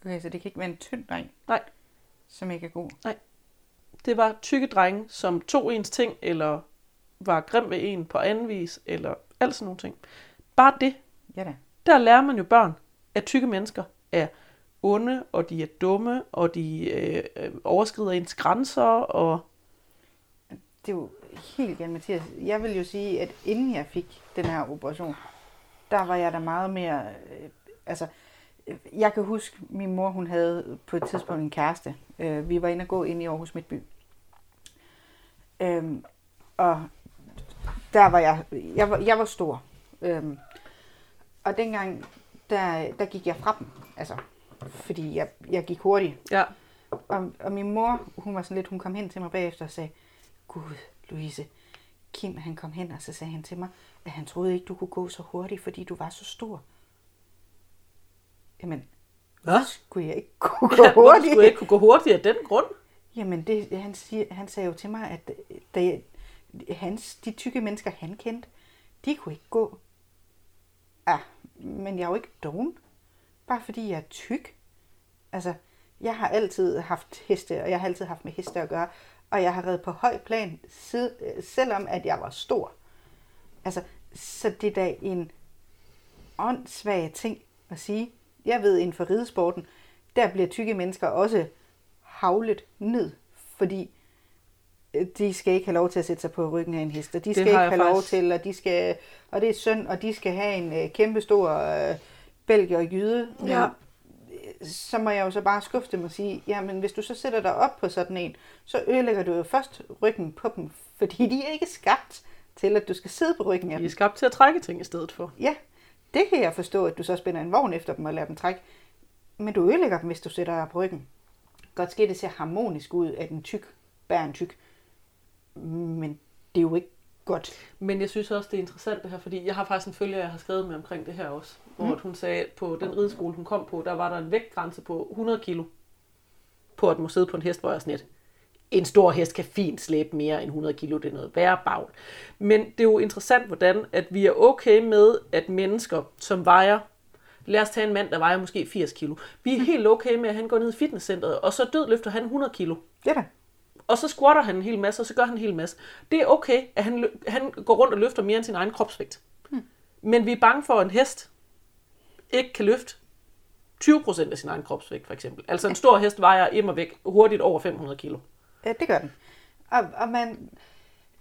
Okay, så det kan ikke være en tynd dreng, Nej, som ikke er god. det var tykke drenge, som tog ens ting, eller var grim ved en på anden vis, eller alt sådan nogle ting. Bare det, Ja da. der lærer man jo børn, at tykke mennesker er onde, og de er dumme, og de øh, øh, overskrider ens grænser, og Det er jo helt igen, Mathias. Jeg vil jo sige, at inden jeg fik den her operation, der var jeg da meget mere... Øh, altså, øh, jeg kan huske, min mor hun havde på et tidspunkt en kæreste. Øh, vi var inde og gå ind i Aarhus Midtby. Øhm, og der var jeg... Jeg var, jeg var stor. Øhm, og dengang, der, der gik jeg fra dem. Altså, fordi jeg, jeg gik hurtigt. ja, Og, og min mor, hun var sådan lidt, hun kom hen til mig bagefter og sagde, Gud, Louise, Kim han kom hen, og så sagde han til mig, at han troede ikke, du kunne gå så hurtigt, fordi du var så stor. Jamen, Hvad? Skulle jeg ikke kunne gå Ja, hurtigt? skulle jeg ikke kunne gå hurtigt af den grund? Jamen, det, han, siger, han sagde jo til mig, at da jeg, hans, de tykke mennesker, han kendte, de kunne ikke gå. Ah, men jeg er jo ikke doven. Bare fordi jeg er tyk. Altså, jeg har altid haft heste, og jeg har altid haft med heste at gøre. Og jeg har reddet på høj plan, øh, selvom at jeg var stor. Altså, så det er da en åndssvag ting at sige. Jeg ved, inden for ridesporten, der bliver tykke mennesker også havlet ned, fordi de skal ikke have lov til at sætte sig på ryggen af en hest, og de skal har ikke have lov faktisk- til, og de skal, og det er synd, og de skal have en øh, kæmpe stor øh, belgier og jyde. Men, Ja. øh, så må jeg jo så bare skuffe dem og sige, jamen hvis du så sætter dig op på sådan en, så ødelægger du jo først ryggen på dem, fordi de er ikke skabt til, at du skal sidde på ryggen af De dem. er skabt til at trække ting i stedet for. Ja, det kan jeg forstå, at du så spænder en vogn efter dem og lader dem trække. Men du ødelægger dem, hvis du sætter dig på ryggen. Godt ske, det ser harmonisk ud, at en tyk bærer en tyk. Men det er jo ikke godt. Men jeg synes også, det er interessant det her, fordi jeg har faktisk en følger, jeg har skrevet med omkring det her også. Hvor mm. hun sagde, at på den rideskole, hun kom på, der var der en vægtgrænse på 100 kilo på at må sidde på en hest, hvor jeg sådan en stor hest kan fint slæbe mere end 100 kilo, det er noget værre bagl. Men det er jo interessant, hvordan at vi er okay med, at mennesker, som vejer, lad os tage en mand, der vejer måske 80 kilo, vi er helt okay med, at han går ned i fitnesscenteret, og så dødløfter han 100 kilo Det er da. Og så squatter han en hel masse, og så gør han en hel masse. Det er okay, at han, han går rundt og løfter mere end sin egen kropsvægt. Hmm. Men vi er bange for, at en hest ikke kan løfte 20% af sin egen kropsvægt, for eksempel. Altså en stor hest vejer immer væk hurtigt over 500 kilo. Ja, det gør den. Og, og man,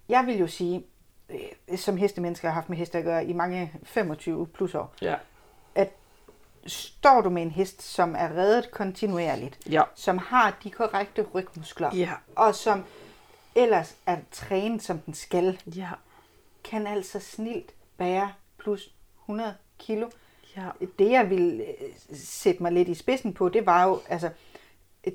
jeg vil jo sige, øh, som hestemennesker har haft med heste at gøre i mange 25 plus år, Ja. Står du med en hest, som er reddet kontinuerligt, Ja. som har de korrekte rygmuskler, Ja. og som ellers er trænet, som den skal, Ja. kan altså snilt bære plus 100 kilo. Ja. Det, jeg ville øh, sætte mig lidt i spidsen på, det var jo, altså,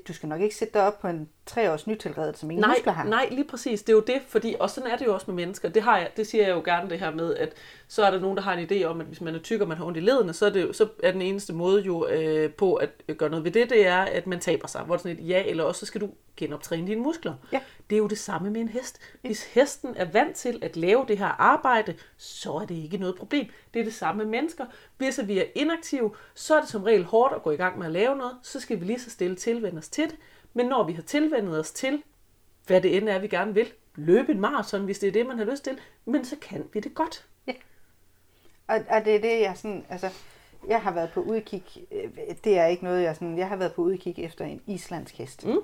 du skal nok ikke sætte dig op på en treårs nytilredet, som ingen Nej, muskler har. nej, lige præcis. Det er jo det, fordi, og sådan er det jo også med mennesker. Det, har jeg, det siger jeg jo gerne det her med, at så er der nogen, der har en idé om, at hvis man er tyk og man har ondt i ledene, så er, det, jo- så er den eneste måde jo øh, på at gøre noget ved det, det er, at man taber sig. Hvor det sådan et ja, eller også så skal du genoptræne dine muskler. Ja. Det er jo det samme med en hest. Hvis hesten er vant til at lave det her arbejde, så er det ikke noget problem. Det er det samme med mennesker. Hvis vi er inaktive, så er det som regel hårdt at gå i gang med at lave noget. Så skal vi lige så stille tilvende os til det. Men når vi har tilvendet os til, hvad det end er, vi gerne vil, løbe en maraton, hvis det er det, man har lyst til, men så kan vi det godt. Og, og det er det, jeg sådan, altså, jeg har været på udkig, øh, det er ikke noget, jeg sådan, jeg har været på udkig efter en islandsk hest. Mm.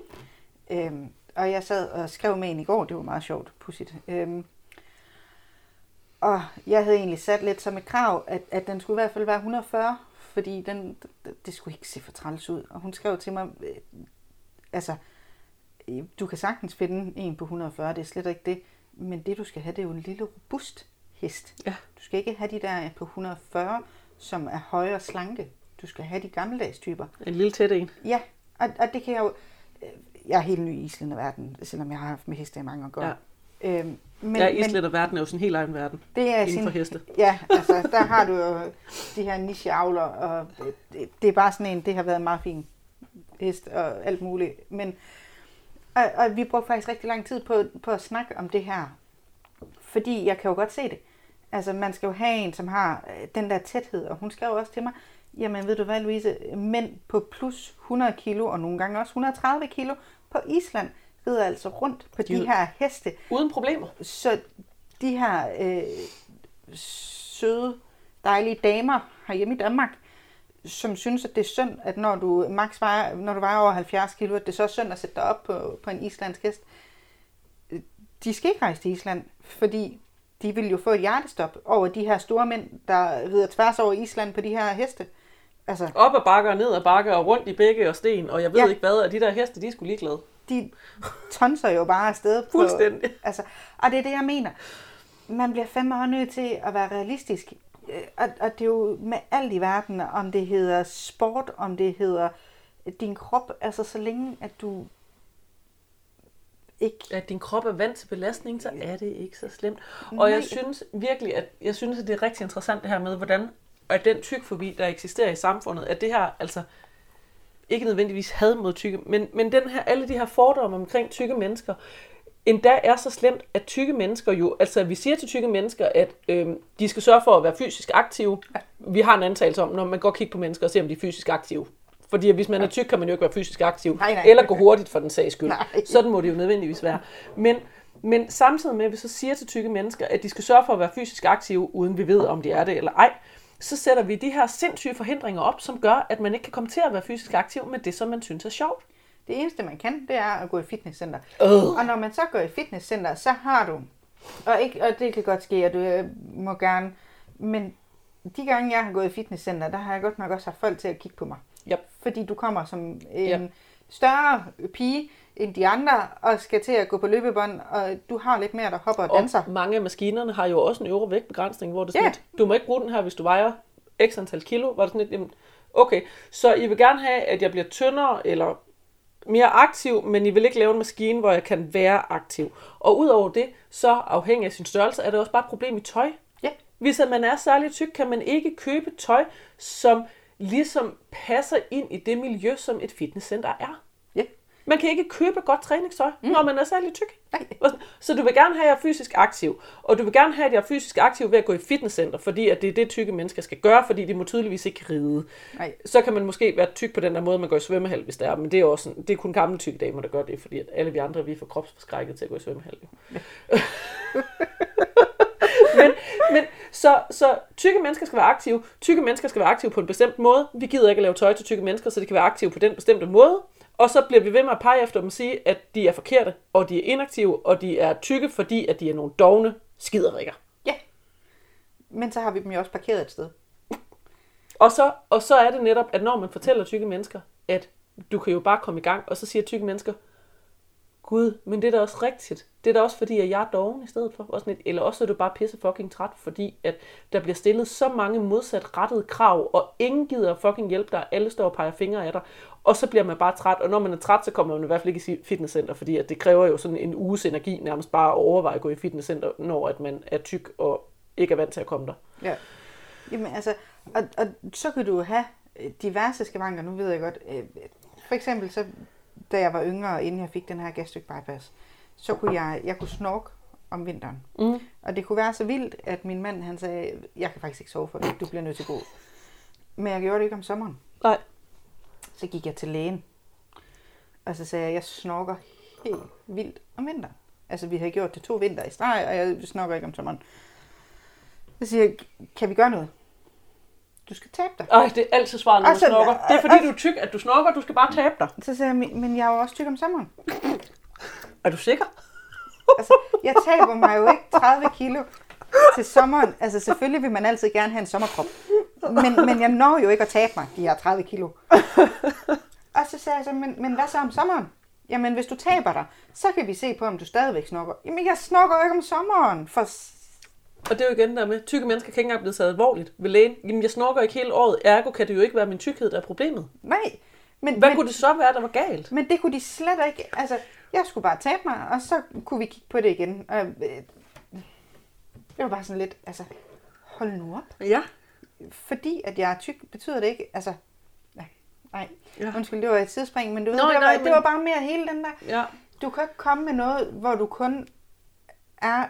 Øhm, og jeg sad og skrev med en i går, det var meget sjovt, pudsigt. Øhm, og jeg havde egentlig sat lidt som et krav, at, at den skulle i hvert fald være 140, fordi den, det skulle ikke se for træls ud. Og hun skrev til mig, øh, altså, øh, du kan sagtens finde en på 140, det er slet ikke det. Men det du skal have, det er jo en lille robust hest. Ja. Du skal ikke have de der på 140, som er høje og slanke. Du skal have de gammeldags typer. En lille tæt en. Ja, og, og det kan jeg jo... Jeg er helt ny i Island-verden, selvom jeg har haft med heste i mange år. Ja. Ja. Øhm, men, ja, Island og verden er jo sådan en helt egen verden. det er inden for heste. Ja, altså der har du jo de her nicheavler, og det, det er bare sådan en, det har været en meget fin hest og alt muligt. Men, og, og vi brugte faktisk rigtig lang tid på, på at snakke om det her, fordi jeg kan jo godt se det. Altså man skal jo have en, som har øh, den der tæthed, og hun skrev også til mig, jamen ved du hvad Louise, mænd på plus 100 kilo, og nogle gange også 130 kilo på Island, rider altså rundt på de De- her heste, Uden problemer. så de her øh, søde, dejlige damer herhjemme i Danmark, som synes, at det er synd, at når du max vejer, når du vejer over 70 kilo, at det så er synd at sætte dig op på, på en islandsk hest. De skal ikke rejse til Island, fordi de vil jo få et hjertestop over de her store mænd, der rider tværs over Island på de her heste. Altså, Op ad bakker, ned ad bakker, og rundt i bække og sten, og jeg ved ja. Ikke hvad, og de der heste, de er sgu ligeglade. de tonser jo bare afsted. På, Fuldstændig. Altså, og det er det, jeg mener. Man bliver fandme også nødt til at være realistisk. Øh, Og, og det er jo med alt i verden, om det hedder sport, om det hedder din krop, altså så længe at du ikke... At din krop er vant til belastning, så er det ikke så slemt. Og jeg Nej. synes virkelig, at jeg synes, at det er rigtig interessant det her med, hvordan at den tykfobi, der eksisterer i samfundet, at det her, altså, ikke nødvendigvis had mod tykke, men, men den her, alle de her fordomme omkring tykke mennesker, endda er så slemt, at tykke mennesker jo, altså vi siger til tykke mennesker, at øh, de skal sørge for at være fysisk aktive. Vi har en antagelse om, når man går og kigger på mennesker og ser, om de er fysisk aktive. Fordi hvis man er tyk, kan man jo ikke være fysisk aktiv. Nej, nej. Eller gå hurtigt for den sags skyld. Nej. Sådan må det jo nødvendigvis være. Men, men samtidig med, at vi så siger til tykke mennesker, at de skal sørge for at være fysisk aktive, uden vi ved, om de er det eller ej, så sætter vi de her sindssyge forhindringer op, som gør, at man ikke kan komme til at være fysisk aktiv med det, som man synes er sjovt. Det eneste, man kan, det er at gå i fitnesscenter. Øh. Og når man så går i fitnesscenter, så har du, og, ikke, og det kan godt ske, at du øh, må gerne, men de gange, jeg har gået i fitnesscenter, der har jeg godt nok også haft folk til at kigge på mig. Yep. Fordi du kommer som en Ja. større pige end de andre, og skal til at gå på løbebånd, og du har lidt mere, der hopper og danser. Og mange af maskinerne har jo også en øvre vægtbegrænsning, hvor det er sådan lidt, du må ikke bruge den her, hvis du vejer x antal kilo. Var det sådan lidt, jamen, okay, så I vil gerne have, at jeg bliver tyndere eller mere aktiv, men I vil ikke lave en maskine, hvor jeg kan være aktiv. Og udover det, så afhængig af sin størrelse, er det også bare et problem i tøj. Ja. Hvis man er særlig tyk, kan man ikke købe tøj, som ligesom passer ind i det miljø, som et fitnesscenter er. Man kan ikke købe godt træningstøj, mm. når man er særlig tyk. Nej. Så du vil gerne have, at jeg er fysisk aktiv, og du vil gerne have, at jeg er fysisk aktiv ved at gå i fitnesscenter, fordi at det er det, tykke mennesker skal gøre, fordi de må tydeligvis ikke ride. Nej. Så kan man måske være tyk på den der måde, man går i svømmehal, hvis det er, men det er, også sådan, det er kun gamle tykke damer, der gør det, fordi at alle vi andre, vi er for kropsforskrækket til at gå i svømmehal. Jo. men, men så, så tykke mennesker skal være aktive. Tykke mennesker skal være aktive på en bestemt måde. Vi gider ikke at lave tøj til tykke mennesker, så de kan være aktive på den bestemte måde. Og så bliver vi ved med at pege efter dem og sige, at de er forkerte, og de er inaktive, og de er tykke, fordi at de er nogle dogne skiderikker. Ja. Men så har vi dem jo også parkeret et sted. Og så, og så er det netop, at når man fortæller tykke mennesker, at du kan jo bare komme i gang, og så siger tykke mennesker, Gud, men det er da også rigtigt. Det er da også fordi, at jeg er doven i stedet for. Og sådan et, eller også er du bare pisse fucking træt, fordi at der bliver stillet så mange modsat rettede krav, og ingen gider fucking hjælpe dig. Alle står og peger fingre af dig. Og så bliver man bare træt, og når man er træt, så kommer man i hvert fald ikke i fitnesscenter, fordi at det kræver jo sådan en uges energi nærmest bare at overveje at gå i fitnesscenter, når at man er tyk og ikke er vant til at komme der. Ja. Jamen altså, og, og så kan du have diverse skavanker, nu ved jeg godt. øh, For eksempel så, da jeg var yngre, inden jeg fik den her gastric bypass, så kunne jeg, jeg kunne snorke om vinteren. Mm. Og det kunne være så vildt, at min mand han sagde, jeg kan faktisk ikke sove for det, du bliver nødt til at gå. Men jeg gjorde det ikke om sommeren. Nej. Så gik jeg til lægen, og så sagde jeg, jeg snorker helt vildt om vinteren. Altså, vi havde gjort det to vinter i streg, og jeg snorker ikke om sommeren. Så siger jeg, kan vi gøre noget? Du skal tabe dig. Ej, det er altid svaret, når du Altså, snorker. Det er fordi, du er tyk, at du snorker. Du skal bare tabe dig. Så sagde jeg, "Men- men jeg er jo også tyk om sommeren. Er du sikker? Altså, jeg taber mig jo ikke 30 kilo til sommeren. Altså, selvfølgelig vil man altid gerne have en sommerkrop. Men, men jeg når jo ikke at tabe mig, de her 30 kilo. Og så sagde jeg så, men, men hvad så om sommeren? Jamen, hvis du taber dig, så kan vi se på, om du stadigvæk snokker. Jamen, jeg snokker jo ikke om sommeren. For... Og det er jo igen der med, tykke mennesker kan ikke engang blive taget alvorligt ved lægen. Jamen, jeg snorker ikke hele året, ergo kan det jo ikke være min tykkhed, der er problemet. Nej. Men, Hvad men, kunne det så være, der var galt? men det kunne de slet ikke. Altså, jeg skulle bare tabe mig, og så kunne vi kigge på det igen. Og, øh, det var bare sådan lidt, altså, hold nu op. Ja. fordi at jeg er tyk, betyder det ikke, altså, ja, nej, Ja. undskyld, det var et tidsspring, men du ved, Nå, det, var, nej, det men- var bare mere hele den der, Ja. du kan ikke komme med noget, hvor du kun er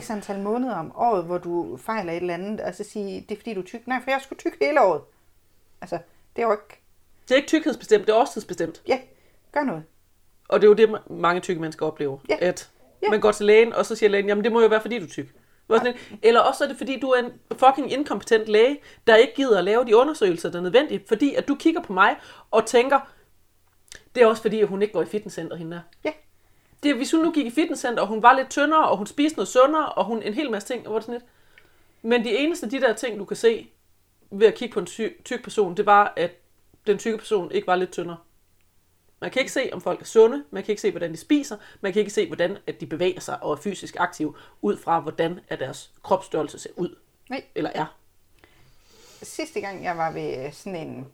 x antal måneder om året, hvor du fejler et eller andet, og så sige, det er fordi du er tyk. Nej, for jeg sgu tyk hele året. Altså, det er jo ikke, Det er ikke tykkhedsbestemt, det er årstidsbestemt. ja, gør noget. Og det er jo det, ma- mange tykke mennesker oplever. Ja. At Ja. man går til lægen, og så siger lægen, jamen det må jo være, fordi du er tyk. Eller også er det, fordi du er en fucking inkompetent læge, der ikke gider at lave de undersøgelser, der er nødvendige. Fordi at du kigger på mig og tænker, det er også fordi, at hun ikke går i fitnesscenter, hende der. Ja. Det hvis hun nu gik i fitnesscenter, og hun var lidt tyndere, og hun spiste noget sundere, og hun en hel masse ting, og hvor det sådan lidt. Men de eneste de der ting, du kan se ved at kigge på en ty- tyk person, det var, at den tykke person ikke var lidt tyndere. Man kan ikke se, om folk er sunde, man kan ikke se, hvordan de spiser, man kan ikke se, hvordan at de bevæger sig og er fysisk aktive, ud fra, hvordan at deres kropsstørrelse ser ud, Nej. eller er. Sidste gang, jeg var ved sådan en,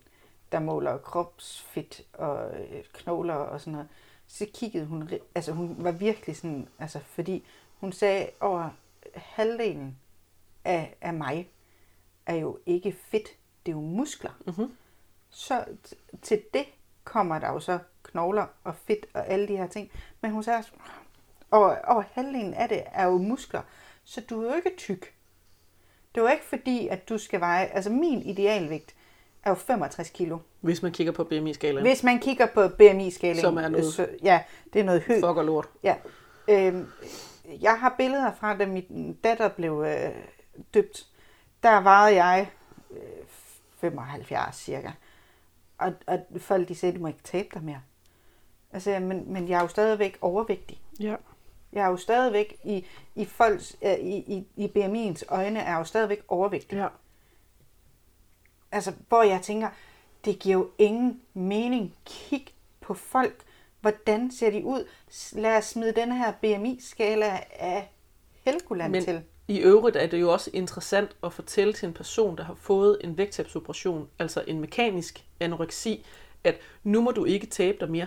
der måler kropsfedt og øh, knogler og sådan noget, så kiggede hun, altså hun var virkelig sådan, altså fordi hun sagde, over halvdelen af, af mig er jo ikke fedt, det er jo muskler. Mhm. Så t- til det, kommer der jo så knogler og fedt og alle de her ting. Men hun sagde også, over, over halvdelen af det er jo muskler, så du er jo ikke tyk. Det er jo ikke fordi, at du skal veje, altså min idealvægt er jo 65 kilo. Hvis man kigger på BMI-skalaen. Hvis man kigger på BMI-skalaen. Som er noget- Så, ja, det er noget højt. Fuck og lort. Ja. Øhm, jeg har billeder fra, da min datter blev øh, døbt. Der vejede jeg øh, 75 cirka. Og, og folk de sagde, du må ikke tabe dig mere. Altså, men, men jeg er jo stadigvæk overvægtig. Ja. Jeg er jo stadigvæk i, i folks, øh, i, i, i BMI'ens øjne, er jeg jo stadigvæk overvægtig. Ja. Altså, hvor jeg tænker, det giver jo ingen mening. Kig på folk. Hvordan ser de ud? Lad os smide den her BMI-skala af Helgoland Men til. i øvrigt er det jo også interessant at fortælle til en person, der har fået en vægttabsoperation, altså en mekanisk anoreksi, at nu må du ikke tabe dig mere.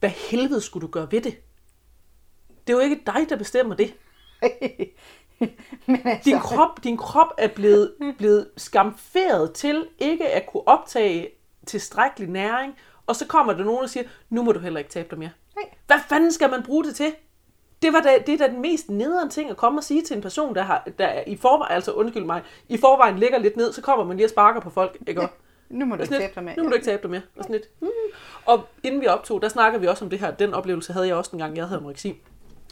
Hvad helvede skulle du gøre ved det? Det er jo ikke dig, der bestemmer det. Men altså, Din krop, din krop er blevet, blevet skamferet til ikke at kunne optage tilstrækkelig næring, og så kommer der nogen og siger, nu må du heller ikke tabe dig mere. Nej. Hvad fanden skal man bruge det til? Det, var da, det er da den mest nederen ting at komme og sige til en person, der, har, der er i forvejen, altså undskyld mig, i forvejen ligger lidt ned, så kommer man lige og sparker på folk, ikke? Og, nu må du ikke tabe dig med. Nu må du ikke tabe dig mere. Og, sådan lidt, hmm. og inden vi optog, der snakker vi også om det her. Den oplevelse havde jeg også dengang, jeg havde anoreksi.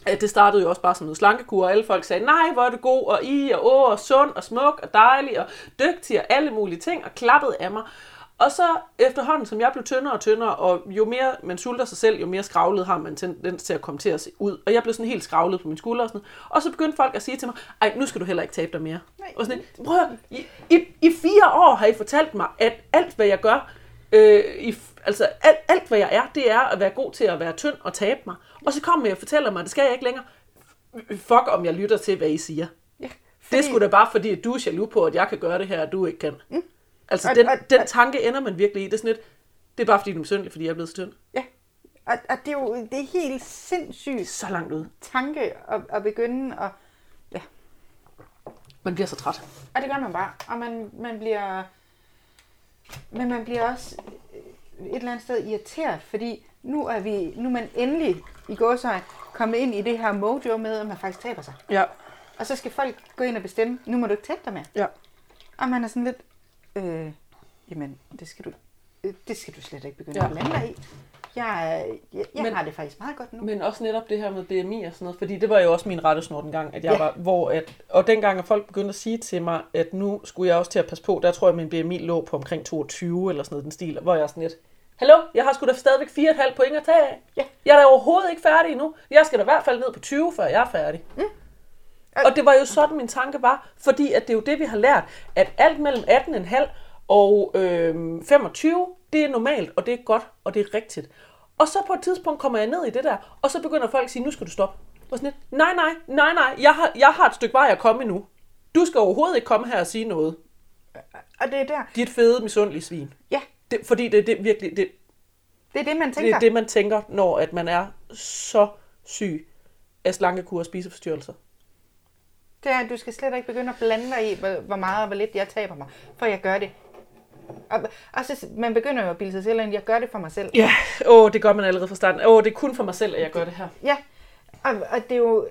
At det startede jo også bare som noget slankekur, og alle folk sagde, nej, hvor er du god, og I, og åh, og sund, og smuk, og dejlig, og dygtig, og alle mulige ting, og klappede af mig. Og så efterhånden, som jeg blev tyndere og tyndere, og jo mere man sulter sig selv, jo mere skravlet har man tendens til at komme til at se ud. Og jeg blev sådan helt skravlet på mine skuldre og sådan. Og så begyndte folk at sige til mig, ej, nu skal du heller ikke tabe dig mere. Nej. Og sådan, prøv i, i, i fire år har I fortalt mig, at alt hvad jeg gør, øh, i, altså alt, alt hvad jeg er, det er at være god til at være tynd og tabe mig. Og så kommer jeg og fortæller mig, det skal jeg ikke længere. Fuck om jeg lytter til, hvad I siger. Ja, Det er sgu da bare fordi, at du er jaloux på, at jeg kan gøre det her, og du ikke kan. Mm. Altså, Og- den, og- den tanke ender man virkelig i. Det er sådan lidt, det er bare fordi, du er misundelig, fordi jeg er blevet så tynd. Ja, og, og det er jo det er helt sindssygt Så langt ud. tanke at, at begynde at... Ja, Man bliver så træt. og det gør man bare. Og man, man bliver... Men man bliver også et eller andet sted irriteret, fordi nu er, vi, nu er man endelig i gåsøjne kommet ind i det her mojo med, at man faktisk taber sig. Ja. Og så skal folk gå ind og bestemme, nu må du ikke tabe dig mere. Ja. Og man er sådan lidt, øh, jamen, det skal du, øh, det skal du slet ikke begynde Ja. at blande dig i. Jeg, jeg, jeg Men- har det faktisk meget godt nu. Men også netop det her med BMI og sådan noget, fordi det var jo også min rettesnor dengang, at jeg Ja. var, hvor at, og dengang at folk begyndte at sige til mig, at nu skulle jeg også til at passe på, der tror jeg, min BMI lå på omkring 22 eller sådan noget, den stil, hvor jeg sådan lidt, Hallo, jeg har sgu da stadigvæk 4,5 point at tage af. Ja. Jeg er da overhovedet ikke færdig endnu. Jeg skal da i hvert fald ned på 20, før jeg er færdig. Mm. Og det var jo sådan, min tanke var, fordi at det er jo det, vi har lært, at alt mellem 18,5 og øh, 25, det er normalt, og det er godt, og det er rigtigt. Og så på et tidspunkt kommer jeg ned i det der, og så begynder folk at sige, nu skal du stoppe. Og sådan lidt, nej, nej, nej, nej, jeg har, jeg har et stykke vej at komme endnu. Du skal overhovedet ikke komme her og sige noget. Og det er der, Dit fede, misundelige svin. ja, Det, fordi det, det virkelig, det, det er det, man det tænker. er det, man tænker, når at man er så syg af slankekur og spiseforstyrrelser. Det er, at du skal slet ikke begynde at blande dig i, hvor, hvor meget og hvor lidt jeg taber mig, for jeg gør det. Og, og så, man begynder jo at bilde sig selv ind, jeg gør det for mig selv. Ja, åh, det gør man allerede fra starten. Åh, det er kun for mig selv, at jeg gør det her. Ja, og, og det er jo...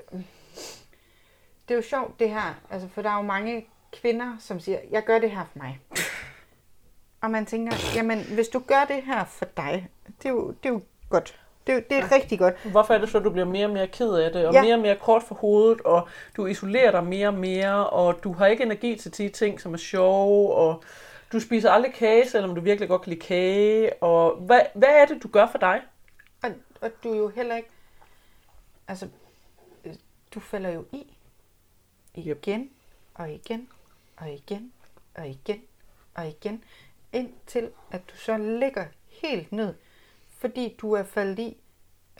Det er jo sjovt, det her. Altså, for der er jo mange kvinder, som siger, jeg gør det her for mig. Og man tænker, jamen, hvis du gør det her for dig, det er jo, det er jo godt. Det er, det er rigtig godt. Hvorfor er det så, at du bliver mere og mere ked af det, og Ja. mere og mere kort for hovedet, og du isolerer dig mere og mere, og du har ikke energi til de ting, som er sjove, og du spiser aldrig kage, selvom du virkelig godt kan lide kage, og hvad, hvad er det, du gør for dig? Og, og du er jo heller ikke... Altså, du falder jo i. Igen, og igen, og igen, og igen, og igen. Indtil at du så ligger helt ned, fordi du er faldet i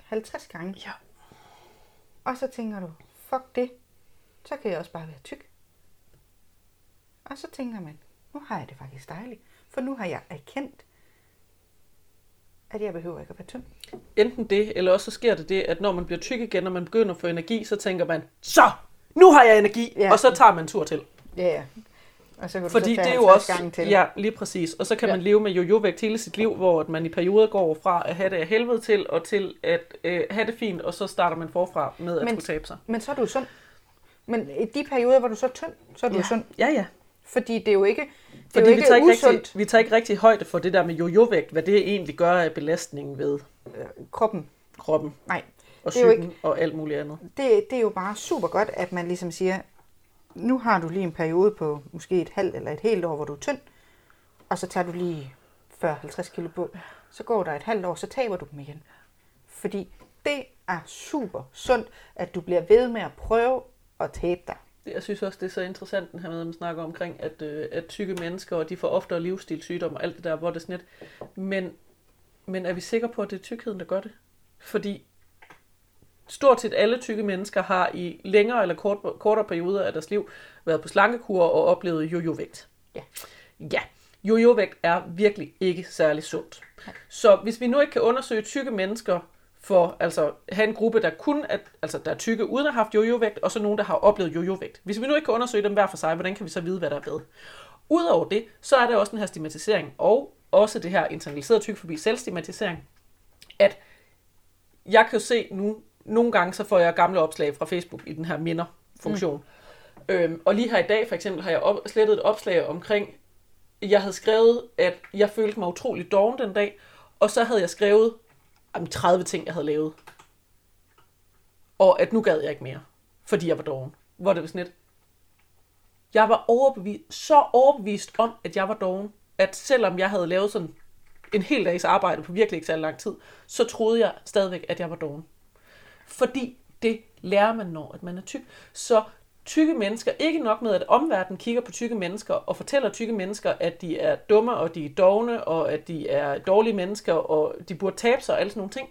50 gange. Ja. Og så tænker du, fuck det, så kan jeg også bare være tyk. Og så tænker man, nu har jeg det faktisk dejligt, for nu har jeg erkendt, at jeg behøver ikke at være tynd. Enten det, eller også så sker det det, at når man bliver tyk igen, og man begynder at få energi, så tænker man, så, nu har jeg energi, Ja. og så tager man en tur til. Ja, ja. Og så kan du Fordi så det er jo 50 også, gange til. ja, lige præcis. Og så kan Ja. man leve med jojo-vægt hele sit liv, hvor man i perioder går fra at have det af helvede til, og til at øh, have det fint, og så starter man forfra med at Men- skulle tabe sig. Men så er du sund. Men i de perioder, hvor du så er tynd, så er du Ja. sund. Ja, ja. Fordi det er jo ikke, det er Fordi jo vi ikke tager, ikke usundt rigtig, vi tager ikke rigtig højde for det der med jojo-vægt, hvad det egentlig gør af belastningen ved kroppen. kroppen Nej, og Det er jo psyken og alt muligt andet. det, det er jo bare super godt, at man ligesom siger, nu har du lige en periode på måske et halvt eller et helt år, hvor du er tynd, og så tager du lige 40-50 kilo på. Så går der et halvt år, så taber du dem igen. Fordi det er super sundt, at du bliver ved med at prøve at tabe dig. Jeg synes også, det er så interessant, den her med, at man snakker omkring, at, øh, at tykke mennesker, og de får oftere livsstilssygdomme og alt det der, hvor det er sådan lidt. Men, men er vi sikre på, at det er tykkheden, der gør det? Fordi stort set alle tykke mennesker har i længere eller kort, kortere perioder af deres liv været på slankekur og oplevet jojo-vægt. Ja. Ja, jojo-vægt er virkelig ikke særlig sundt. Så hvis vi nu ikke kan undersøge tykke mennesker for altså have en gruppe, der kun er, altså, der er tykke uden at have haft jojo-vægt, og så nogen, der har oplevet jojo-vægt. Hvis vi nu ikke kan undersøge dem hver for sig, hvordan kan vi så vide, hvad der er bedre? Udover det, så er der også den her stigmatisering, og også det her internaliserede tyk forbi selvstigmatisering, at jeg kan jo se nu, nogle gange så får jeg gamle opslag fra Facebook i den her minder-funktion. Mm. Øhm, og lige her i dag for eksempel har jeg op, slettet et opslag omkring, jeg havde skrevet, at jeg følte mig utrolig doven den dag, og så havde jeg skrevet om 30 ting, jeg havde lavet. Og at nu gad jeg ikke mere, fordi jeg var doven. Hvor det var sådan lidt. Jeg var overbevist, så overbevist om, at jeg var doven, at selvom jeg havde lavet sådan en hel dags arbejde på virkelig ikke så lang tid, så troede jeg stadigvæk, at jeg var doven. Fordi det lærer man, når at man er tyk. Så tykke mennesker, ikke nok med, at omverdenen kigger på tykke mennesker og fortæller tykke mennesker, at de er dumme, og de er dogne, og at de er dårlige mennesker, og de burde tabe sig og alle sådan nogle ting,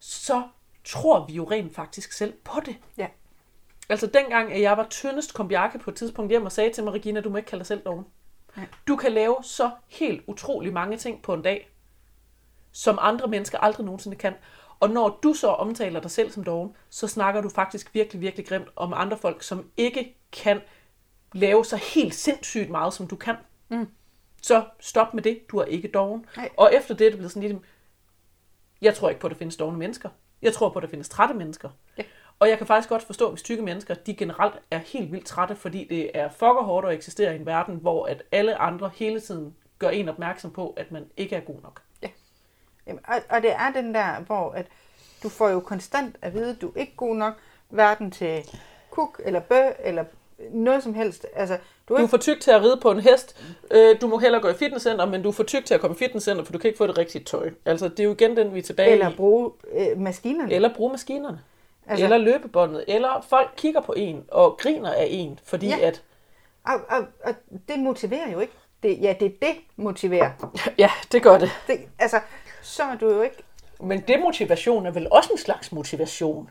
så tror vi jo rent faktisk selv på det. Ja. Altså dengang, at jeg var tyndest, kom Bjarke på et tidspunkt hjem og sagde til mig, Regina, du må ikke kalde dig selv doven. Nej. Du kan lave så helt utrolig mange ting på en dag, som andre mennesker aldrig nogensinde kan. Og når du så omtaler dig selv som doven, så snakker du faktisk virkelig, virkelig grimt om andre folk, som ikke kan lave så helt sindssygt meget, som du kan. Mm. Så stop med det. Du er ikke doven. Nej. Og efter det er det blevet sådan lidt, jeg tror ikke på, at der findes dovne mennesker. Jeg tror på, at der findes trætte mennesker. Ja. Og jeg kan faktisk godt forstå, hvis tykke mennesker, de generelt er helt vildt trætte, fordi det er fucker hårdt at eksistere i en verden, hvor at alle andre hele tiden gør en opmærksom på, at man ikke er god nok. Jamen, og, og det er den der, hvor at du får jo konstant at vide, at du er ikke god nok, hverken til kuk eller bø eller noget som helst. Altså, du er Du er for tyk til at ride på en hest. Øh, du må hellere gå i fitnesscenter, men du er for tyk til at komme i fitnesscenter, for du kan ikke få det rigtige tøj. Altså, det er jo igen den, vi er tilbage eller i. bruge øh, maskinerne. Eller bruge maskinerne. Altså- eller løbebåndet. Eller folk kigger på en og griner af en, fordi Ja. at... Og, og, og det motiverer jo ikke. Det, ja, det det motiverer. Ja, det gør det. Det, altså, så er du jo ikke... Men demotivation er vel også en slags motivation?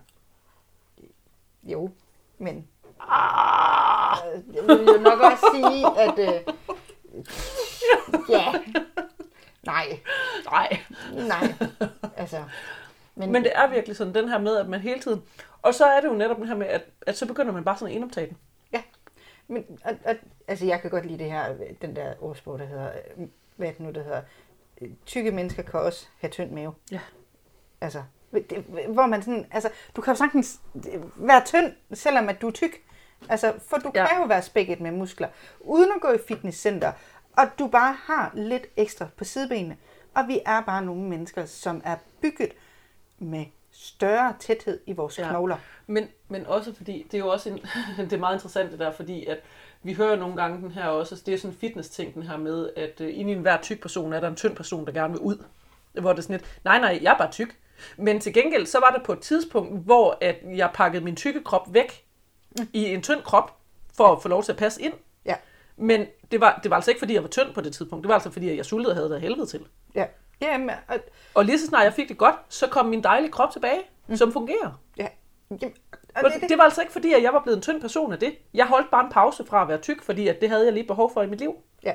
Jo, men Ah, øh, jeg vil jo nok også sige, at... Øh, ja, nej, nej. nej. Altså, men, Men det er virkelig sådan, den her med, at man hele tiden... Og så er det jo netop den her med, at, at så begynder man bare sådan at indoptage den. Ja, men og, og, altså jeg kan godt lide det her, den der ordsprog, der hedder, øh, hvad er det nu, der hedder, tykke mennesker kan også have tynd mave. Ja. Altså, det, hvor man sådan, altså, du kan jo sagtens være tynd, selvom at du er tyk. Altså, for du Ja. kan jo være spækket med muskler, uden at gå i fitnesscenter, og du bare har lidt ekstra på sidebenene. Og vi er bare nogle mennesker, som er bygget med større tæthed i vores Ja. knogler. Men, men også fordi, det er jo også en, det er meget interessant det der, fordi at vi hører nogle gange den her også, det er sådan en fitness-ting, den her med, at uh, inde i enhver tyk person er der en tynd person, der gerne vil ud. Hvor det er sådan lidt, nej nej, jeg er bare tyk. Men til gengæld, så var der på et tidspunkt, hvor at jeg pakkede min tykke krop væk mm. i en tynd krop, for at få lov til at passe ind. Ja, Men det var, det var altså ikke, fordi jeg var tynd på det tidspunkt. Det var altså, fordi jeg sultede og havde det helvede til. ja. Jamen, og, Og lige så snart jeg fik det godt, så kom min dejlige krop tilbage, mm. som fungerer. ja. Jamen, og Og det, det var altså ikke fordi, at jeg var blevet en tynd person af det. Jeg holdt bare en pause fra at være tyk, fordi at det havde jeg lige behov for i mit liv. Ja.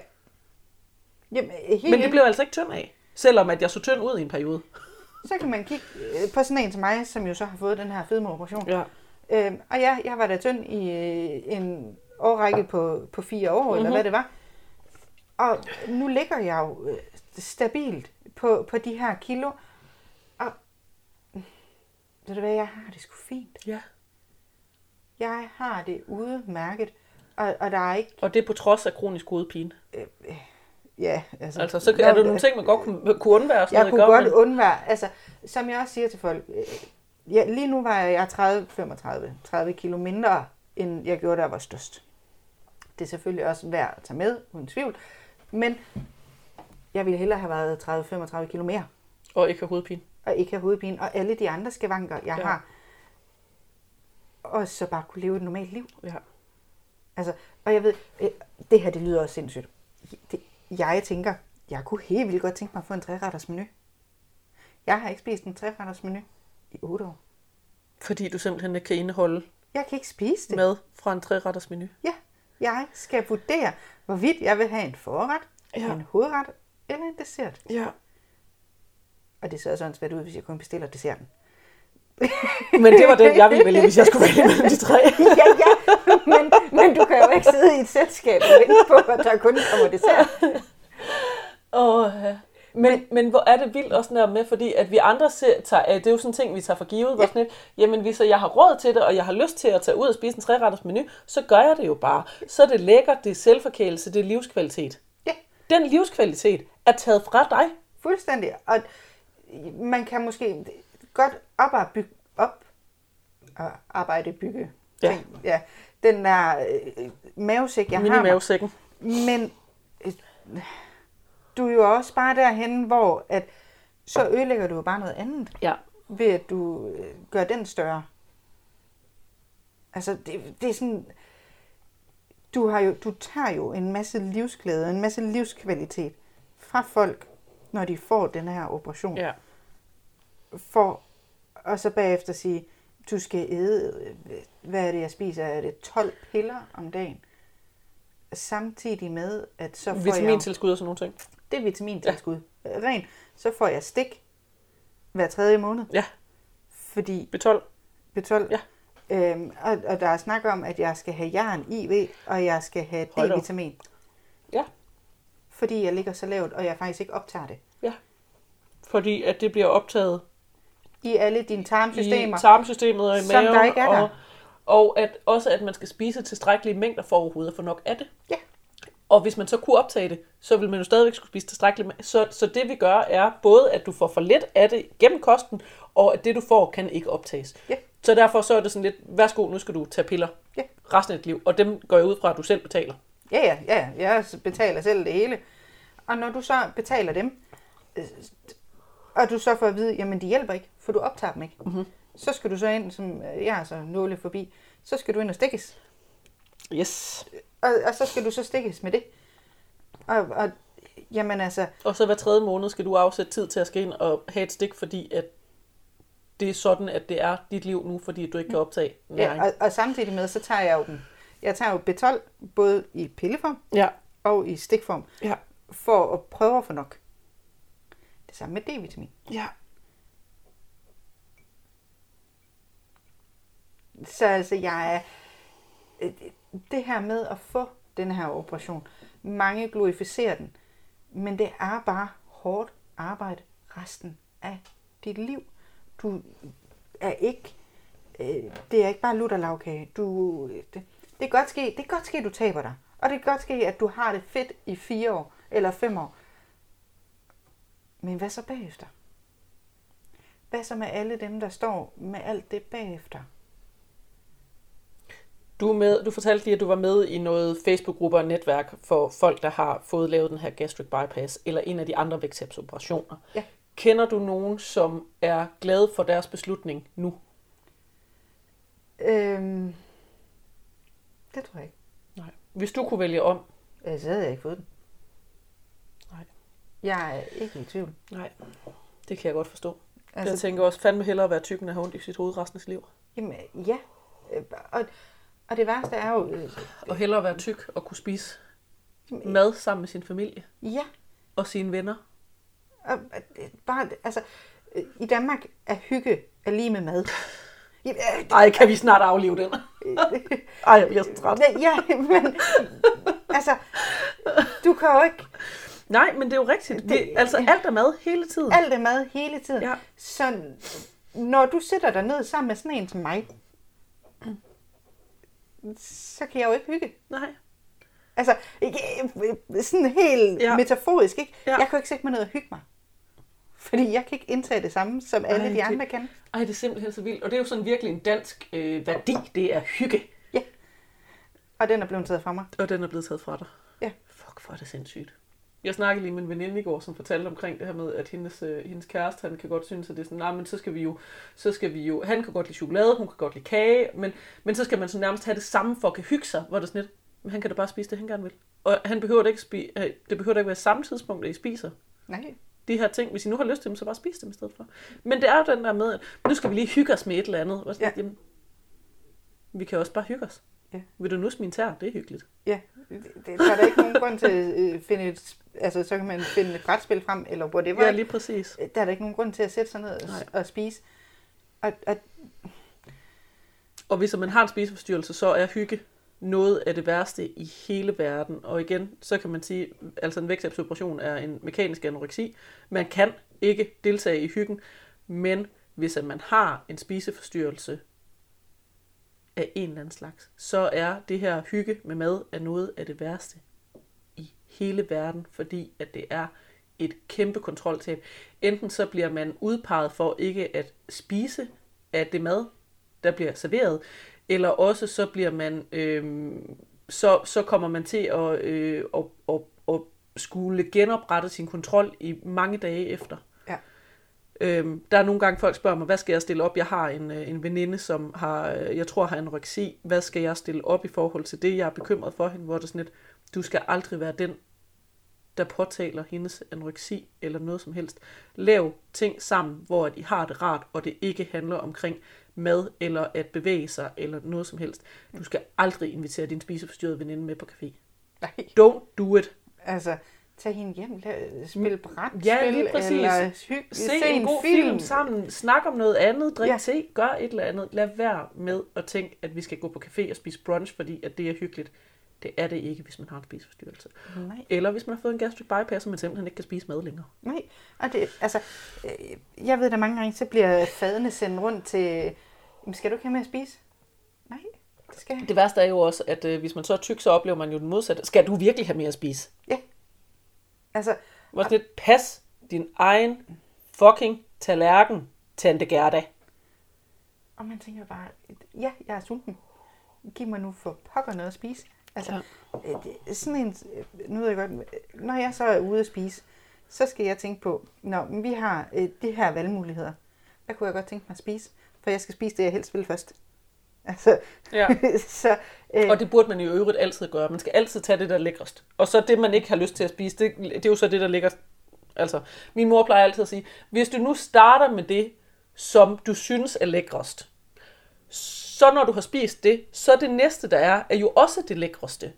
Jamen, helt Men det blev jeg altså ikke tynd af. Selvom at jeg så tynd ud i en periode. Så kan man kigge øh, på sådan en som mig, som jo så har fået den her fedmeoperation. Ja. Øhm, og ja, jeg var da tynd i øh, en årrække på, på fire år, mm-hmm. eller hvad det var. Og nu ligger jeg jo øh, stabilt på, på de her kilo. Og ved du hvad, jeg har det sgu fint. Ja. Jeg har det udmærket. Og, og der er ikke... Og det er på trods af kronisk hovedpine. Ja, altså... Altså, så er der nogle ting, man godt kunne, kunne undvære. Sådan Jeg noget, kunne godt Men- undvære, altså, som jeg også siger til folk, øh, ja, lige nu var jeg 30, 35, 30 kilo mindre, end jeg gjorde, da jeg var størst. Det er selvfølgelig også værd at tage med, uden tvivl, men jeg ville hellere have været 30-35 kilo mere, Og ikke have hovedpine. og ikke have hovedpine, og alle de andre skavanker, jeg ja. har, og så bare kunne leve et normalt liv. Ja. Altså, og jeg ved, øh, det her, det lyder også sindssygt. Det, jeg tænker, jeg kunne helt vildt godt tænke mig at få en træretters menu. Jeg har ikke spist en træretters menu i 8 år. Fordi du simpelthen ikke kan indeholde Jeg kan ikke spise det. mad fra en treretters menu. Ja, jeg skal vurdere, hvorvidt jeg vil have en forret, Ja. en hovedret eller en dessert. Ja. Og det ser sådan svært ud, hvis jeg kun bestiller desserten. Men det var den, jeg ville vælge, hvis jeg skulle vælge mellem de tre. ja, ja, men, men du kan jo ikke sidde i et selskab og vente på, at der kun kommer dessert. Og, men, men hvor er det vildt også der med, fordi at vi andre ser, tager, øh, det er jo sådan en ting, vi tager for givet, hvor sådan lidt, jamen hvis jeg har råd til det, og jeg har lyst til at tage ud og spise en træretters menu, så gør jeg det jo bare. Så er det lækkert, det er selvforkælelse, det er livskvalitet. Ja. Den livskvalitet er taget fra dig. Fuldstændig. Og man kan måske godt op og bygge op arbejde bygge. Ja. ting. ja. Den der øh, mavesæk, jeg har. mig. Mini-mavesækken. Men øh, du er jo også bare derhen, hvor at, så ødelægger du jo bare noget andet, Ja. ved at du øh, gør den større. Altså, det, det er sådan... Du, har jo, du tager jo en masse livsglæde, en masse livskvalitet fra folk, når de får den her operation. ja. For, og så bagefter sige, du skal æde, hvad er det, jeg spiser? Er det 12 piller om dagen? Samtidig med, at så får jeg... Vitamintilskud og sådan nogle ting. Det er vitamintilskud. Ja. Rent. Så får jeg stik hver tredje måned, Ja, fordi B12. B12. Ja. Øhm, og, og der er snak om, at jeg skal have jern, IV, og jeg skal have. D-vitamin. Ja. Fordi jeg ligger så lavt, og jeg faktisk ikke optager det. Ja. Fordi at det bliver optaget I alle dine tarmsystemer. i tarmsystemet og i Som maven. der ikke er der. og, og at også at man skal spise tilstrækkelige mængder for overhovedet at få nok af det. Ja. Og hvis man så kunne optage det, så vil man jo stadigvæk skulle spise tilstrækkeligt. Så, så det vi gør er både, at du får for lidt af det gennem kosten, og at det du får kan ikke optages. Ja. Så derfor så er det sådan lidt, værsgo, nu skal du tage piller Ja. resten af dit liv. Og dem går jeg ud fra, at du selv betaler. Ja, ja, ja. Jeg betaler selv det hele. Og når du så betaler dem, øh, og du så får at vide, jamen de hjælper ikke, for du optager dem ikke. Mm-hmm. Så skal du så ind, som øh, jeg er så nåle forbi, så skal du ind og stikkes. Yes. Og, og så skal du så stikkes med det. Og, og jamen altså, Og så hver tredje måned skal du afsætte tid til at skal ind og have et stik, fordi at det er sådan, at det er dit liv nu, fordi du ikke kan optage næring. ja, og, og samtidig med, så tager jeg jo den. Jeg tager jo B12, både i pilleform ja. og i stikform, ja. for at prøve at få nok. Det samme med D-vitamin. ja. Så altså, jeg er... Øh, det her med at få den her operation, mange glorificerer den, men det er bare hårdt arbejde resten af dit liv. Du er ikke... Øh, det er ikke bare lutter lavkage. Du, det, det, kan godt ske, det kan godt ske, at du taber dig. Og det kan godt ske, at du har det fedt i fire år eller fem år. Men hvad så bagefter? Hvad så med alle dem, der står med alt det bagefter? Du, med, du fortalte lige, at du var med i noget Facebook-grupper og netværk for folk, der har fået lavet den her gastric bypass, eller en af de andre vægttabsoperationer. Ja. Kender du nogen, som er glade for deres beslutning nu? Øhm, det tror jeg ikke. Nej. Hvis du kunne vælge om? Øh, Så havde jeg ikke fået den. Nej. Jeg er ikke i tvivl. Nej, det kan jeg godt forstå. Altså, jeg tænker også fandme hellere at være tyk, end at have ondt i sit hoved resten af sit liv. jamen, ja. Øh, Og, og det værste er jo... øh, Og hellere være tyk og kunne spise mad sammen med sin familie Ja, og sine venner. og, øh, bare, altså, øh, i Danmark er hygge er lige med mad. Ja, øh, Ej, kan vi snart aflive den? Ej, jeg bliver så træt. Ja, men altså, du kan jo ikke, Nej, men det er jo rigtigt. Vi, Det- altså alt er mad hele tiden. Alt er mad hele tiden. Ja. Så når du sætter dig ned sammen med sådan en som mig, så kan jeg jo ikke hygge. Nej. Altså, ikke, øh, sådan helt Ja. ja. metaforisk, ikke? Ja. Ja. Jeg kan jo ikke sætte mig ned og hygge mig. Fordi jeg kan ikke indtage det samme, som alle Ej, de det- andre kan. Ej, det er simpelthen så vildt. Og det er jo sådan virkelig en dansk øh, værdi. Det er hygge. Og den er blevet taget fra mig. Og den er blevet taget fra dig. Ja. Fuck, hvor er det sindssygt. Jeg snakkede lige med en veninde i går, som fortalte omkring det her med, at hendes, øh, hendes kæreste, han kan godt synes, at det er sådan, nej, men så skal vi jo, så skal vi jo, han kan godt lide chokolade, hun kan godt lide kage, men, men så skal man så nærmest have det samme for at kan hygge sig, hvor det er sådan lidt, men han kan da bare spise det, han gerne vil. Og han behøver det ikke, spi- øh, det behøver da ikke være samme tidspunkt, at I spiser Nej. de her ting. Hvis I nu har lyst til dem, så bare spis dem i stedet for. Men det er jo den der med, at nu skal vi lige hygge os med et eller andet. Og sådan. Ja. jamen, vi kan også bare hygge os. Ja. Vil du nusse min tær? Det er hyggeligt. Ja, det, det, der er der ikke nogen grund til at øh, finde et, altså så kan man finde et brætspil frem, eller whatever. Ja, lige præcis. Der er der ikke nogen grund til at sætte sig ned og, Nej. og spise. Og, og, Og hvis man har en spiseforstyrrelse, så er hygge noget af det værste i hele verden. Og igen, så kan man sige, altså en vægttabsoperation er en mekanisk anoreksi. Man kan ikke deltage i hyggen, men hvis man har en spiseforstyrrelse af en eller anden slags, så er det her hygge med mad er noget af det værste i hele verden, fordi at det er et kæmpe kontroltab. Enten så bliver man udpeget for ikke at spise af det mad, der bliver serveret, eller også så bliver man, øh, så, så kommer man til at, øh, at, at, at skulle genoprette sin kontrol i mange dage efter. Øhm, der er nogle gange folk spørger mig, hvad skal jeg stille op? Jeg har en, øh, en veninde, som har, øh, jeg tror har anoreksi. Hvad skal jeg stille op i forhold til det? Jeg er bekymret for hende, hvor det er sådan lidt, du skal aldrig være den, der påtaler hendes anoreksi eller noget som helst. Lav ting sammen, hvor at I har det rart, og det ikke handler omkring mad eller at bevæge sig eller noget som helst. Du skal aldrig invitere din spiseforstyrrede veninde med på café. nej, Don't do it. altså, tag hende hjem, lad, spil brætspil, Ja, lige præcis. eller hyg, Se, en, god film. film sammen, snak om noget andet, drik ja. Ja. te, gør et eller andet. Lad være med at tænke, at vi skal gå på café og spise brunch, fordi at det er hyggeligt. Det er det ikke, hvis man har en spiseforstyrrelse. Nej, Eller hvis man har fået en gastric bypass, og man simpelthen ikke kan spise mad længere. nej. Og det, altså, øh, jeg ved da mange gange, så bliver fadene sendt rundt til, "Jamen, skal du ikke have med at spise? Nej, det skal jeg. Det værste er jo også, at øh, hvis man så er tyk, så oplever man jo den modsatte. Skal du virkelig have mere at spise? Altså, Hvor sådan lidt, pas din egen fucking tallerken, tante Gerda. og man tænker bare, ja, jeg er sulten. Giv mig nu for pokker noget at spise. Altså, ja. det, sådan en, nu ved jeg godt, når jeg så er ude at spise, så skal jeg tænke på, når vi har øh, de her valgmuligheder. Hvad kunne jeg godt tænke mig at spise? For jeg skal spise det, jeg helst vil først. Altså, Ja. så, øh, Og det burde man i øvrigt altid gøre. Man skal altid tage det, der er lækrest. Og så det, man ikke har lyst til at spise, det, det er jo så det, der ligger... Altså, min mor plejer altid at sige, hvis du nu starter med det, som du synes er lækrest, så når du har spist det, så det næste, der er, er jo også det lækreste.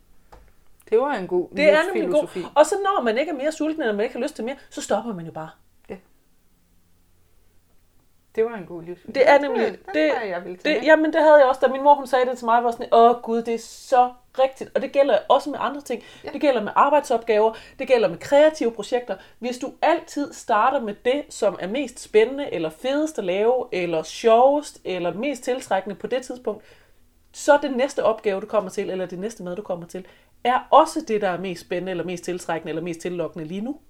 det var en god Det er nemlig god. Og så når man ikke er mere sulten, eller man ikke har lyst til mere, så stopper man jo bare. Det var en god livsfilosofi. Det er nemlig... Den Det, tror jeg, jeg vil tage det, jamen, det havde jeg også, da min mor hun sagde det til mig, var sådan, åh gud, det er så rigtigt. Og det gælder også med andre ting. Ja. Det gælder med arbejdsopgaver, det gælder med kreative projekter. Hvis du altid starter med det, som er mest spændende, eller fedest at lave, eller sjovest, eller mest tiltrækkende på det tidspunkt, så det næste opgave, du kommer til, eller det næste mad, du kommer til, er også det, der er mest spændende, eller mest tiltrækkende, eller mest tillokkende lige nu.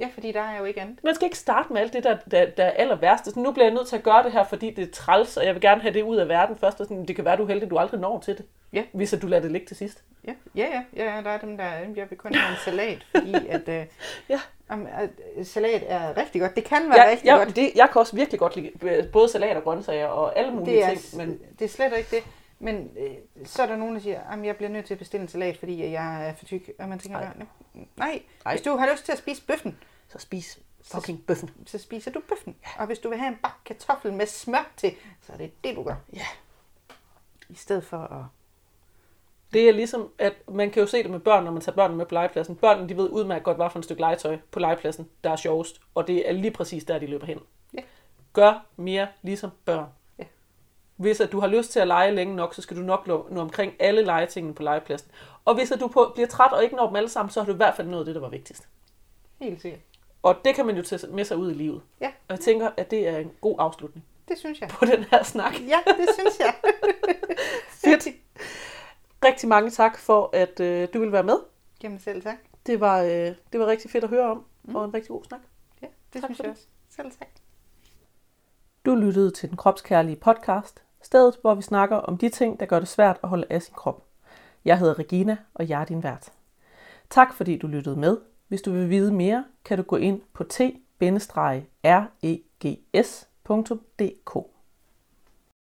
Ja, fordi der er jo ikke andet. Man skal ikke starte med alt det, der, der, der er aller værste. Så nu bliver jeg nødt til at gøre det her, fordi det er træls, og jeg vil gerne have det ud af verden først. Og sådan, det kan være, du er heldig, du aldrig når til det. Ja. Hvis du lader det ligge til sidst. Ja, ja, ja, ja der er dem, der jeg vil kun have en salat, fordi at, øh, Ja. om, at øh, salat er rigtig godt. Det kan være Ja, rigtig ja, godt. det, jeg kan også virkelig godt lide øh, både salat og grøntsager og alle mulige Det er, ting. Men det er slet ikke det. Men øh, så er der nogen, der siger, at jeg bliver nødt til at bestille en salat, fordi jeg er for tyk. Og man tænker, Nej. nej, nej, Nej. hvis du har lyst til at spise bøffen, så spis fucking bøffen. så spiser du bøffen. Og hvis du vil have en bakke kartoffel med smør til, så er det det, du gør. Ja. I stedet for at... Det er ligesom, at man kan jo se det med børn, når man tager børnene med på legepladsen. Børnene, de ved udmærket godt, hvad for et stykke legetøj på legepladsen, der er sjovest. Og det er lige præcis der, de løber hen. Ja. Gør mere ligesom børn. Hvis at du har lyst til at lege længe nok, så skal du nok nå, omkring alle legetingene på legepladsen. Og hvis at du på, bliver træt og ikke når dem alle sammen, så har du i hvert fald nået det, der var vigtigst. Helt sikkert. Og det kan man jo tage med sig ud i livet. Ja. Og jeg tænker, at det er en god afslutning Det synes jeg. på den her snak. Ja, det synes jeg. Fedt. Rigtig mange tak for, at øh, du vil være med. Jamen selv tak. Det var, øh, det var rigtig fedt at høre om, og en rigtig god snak. Ja, det Tak synes jeg det. også. Selv tak. Du lyttede til den kropskærlige podcast, stedet hvor vi snakker om de ting, der gør det svært at holde af sin krop. Jeg hedder Regina, og jeg er din vært. Tak fordi du lyttede med. Hvis du vil vide mere, kan du gå ind på t-regs.dk.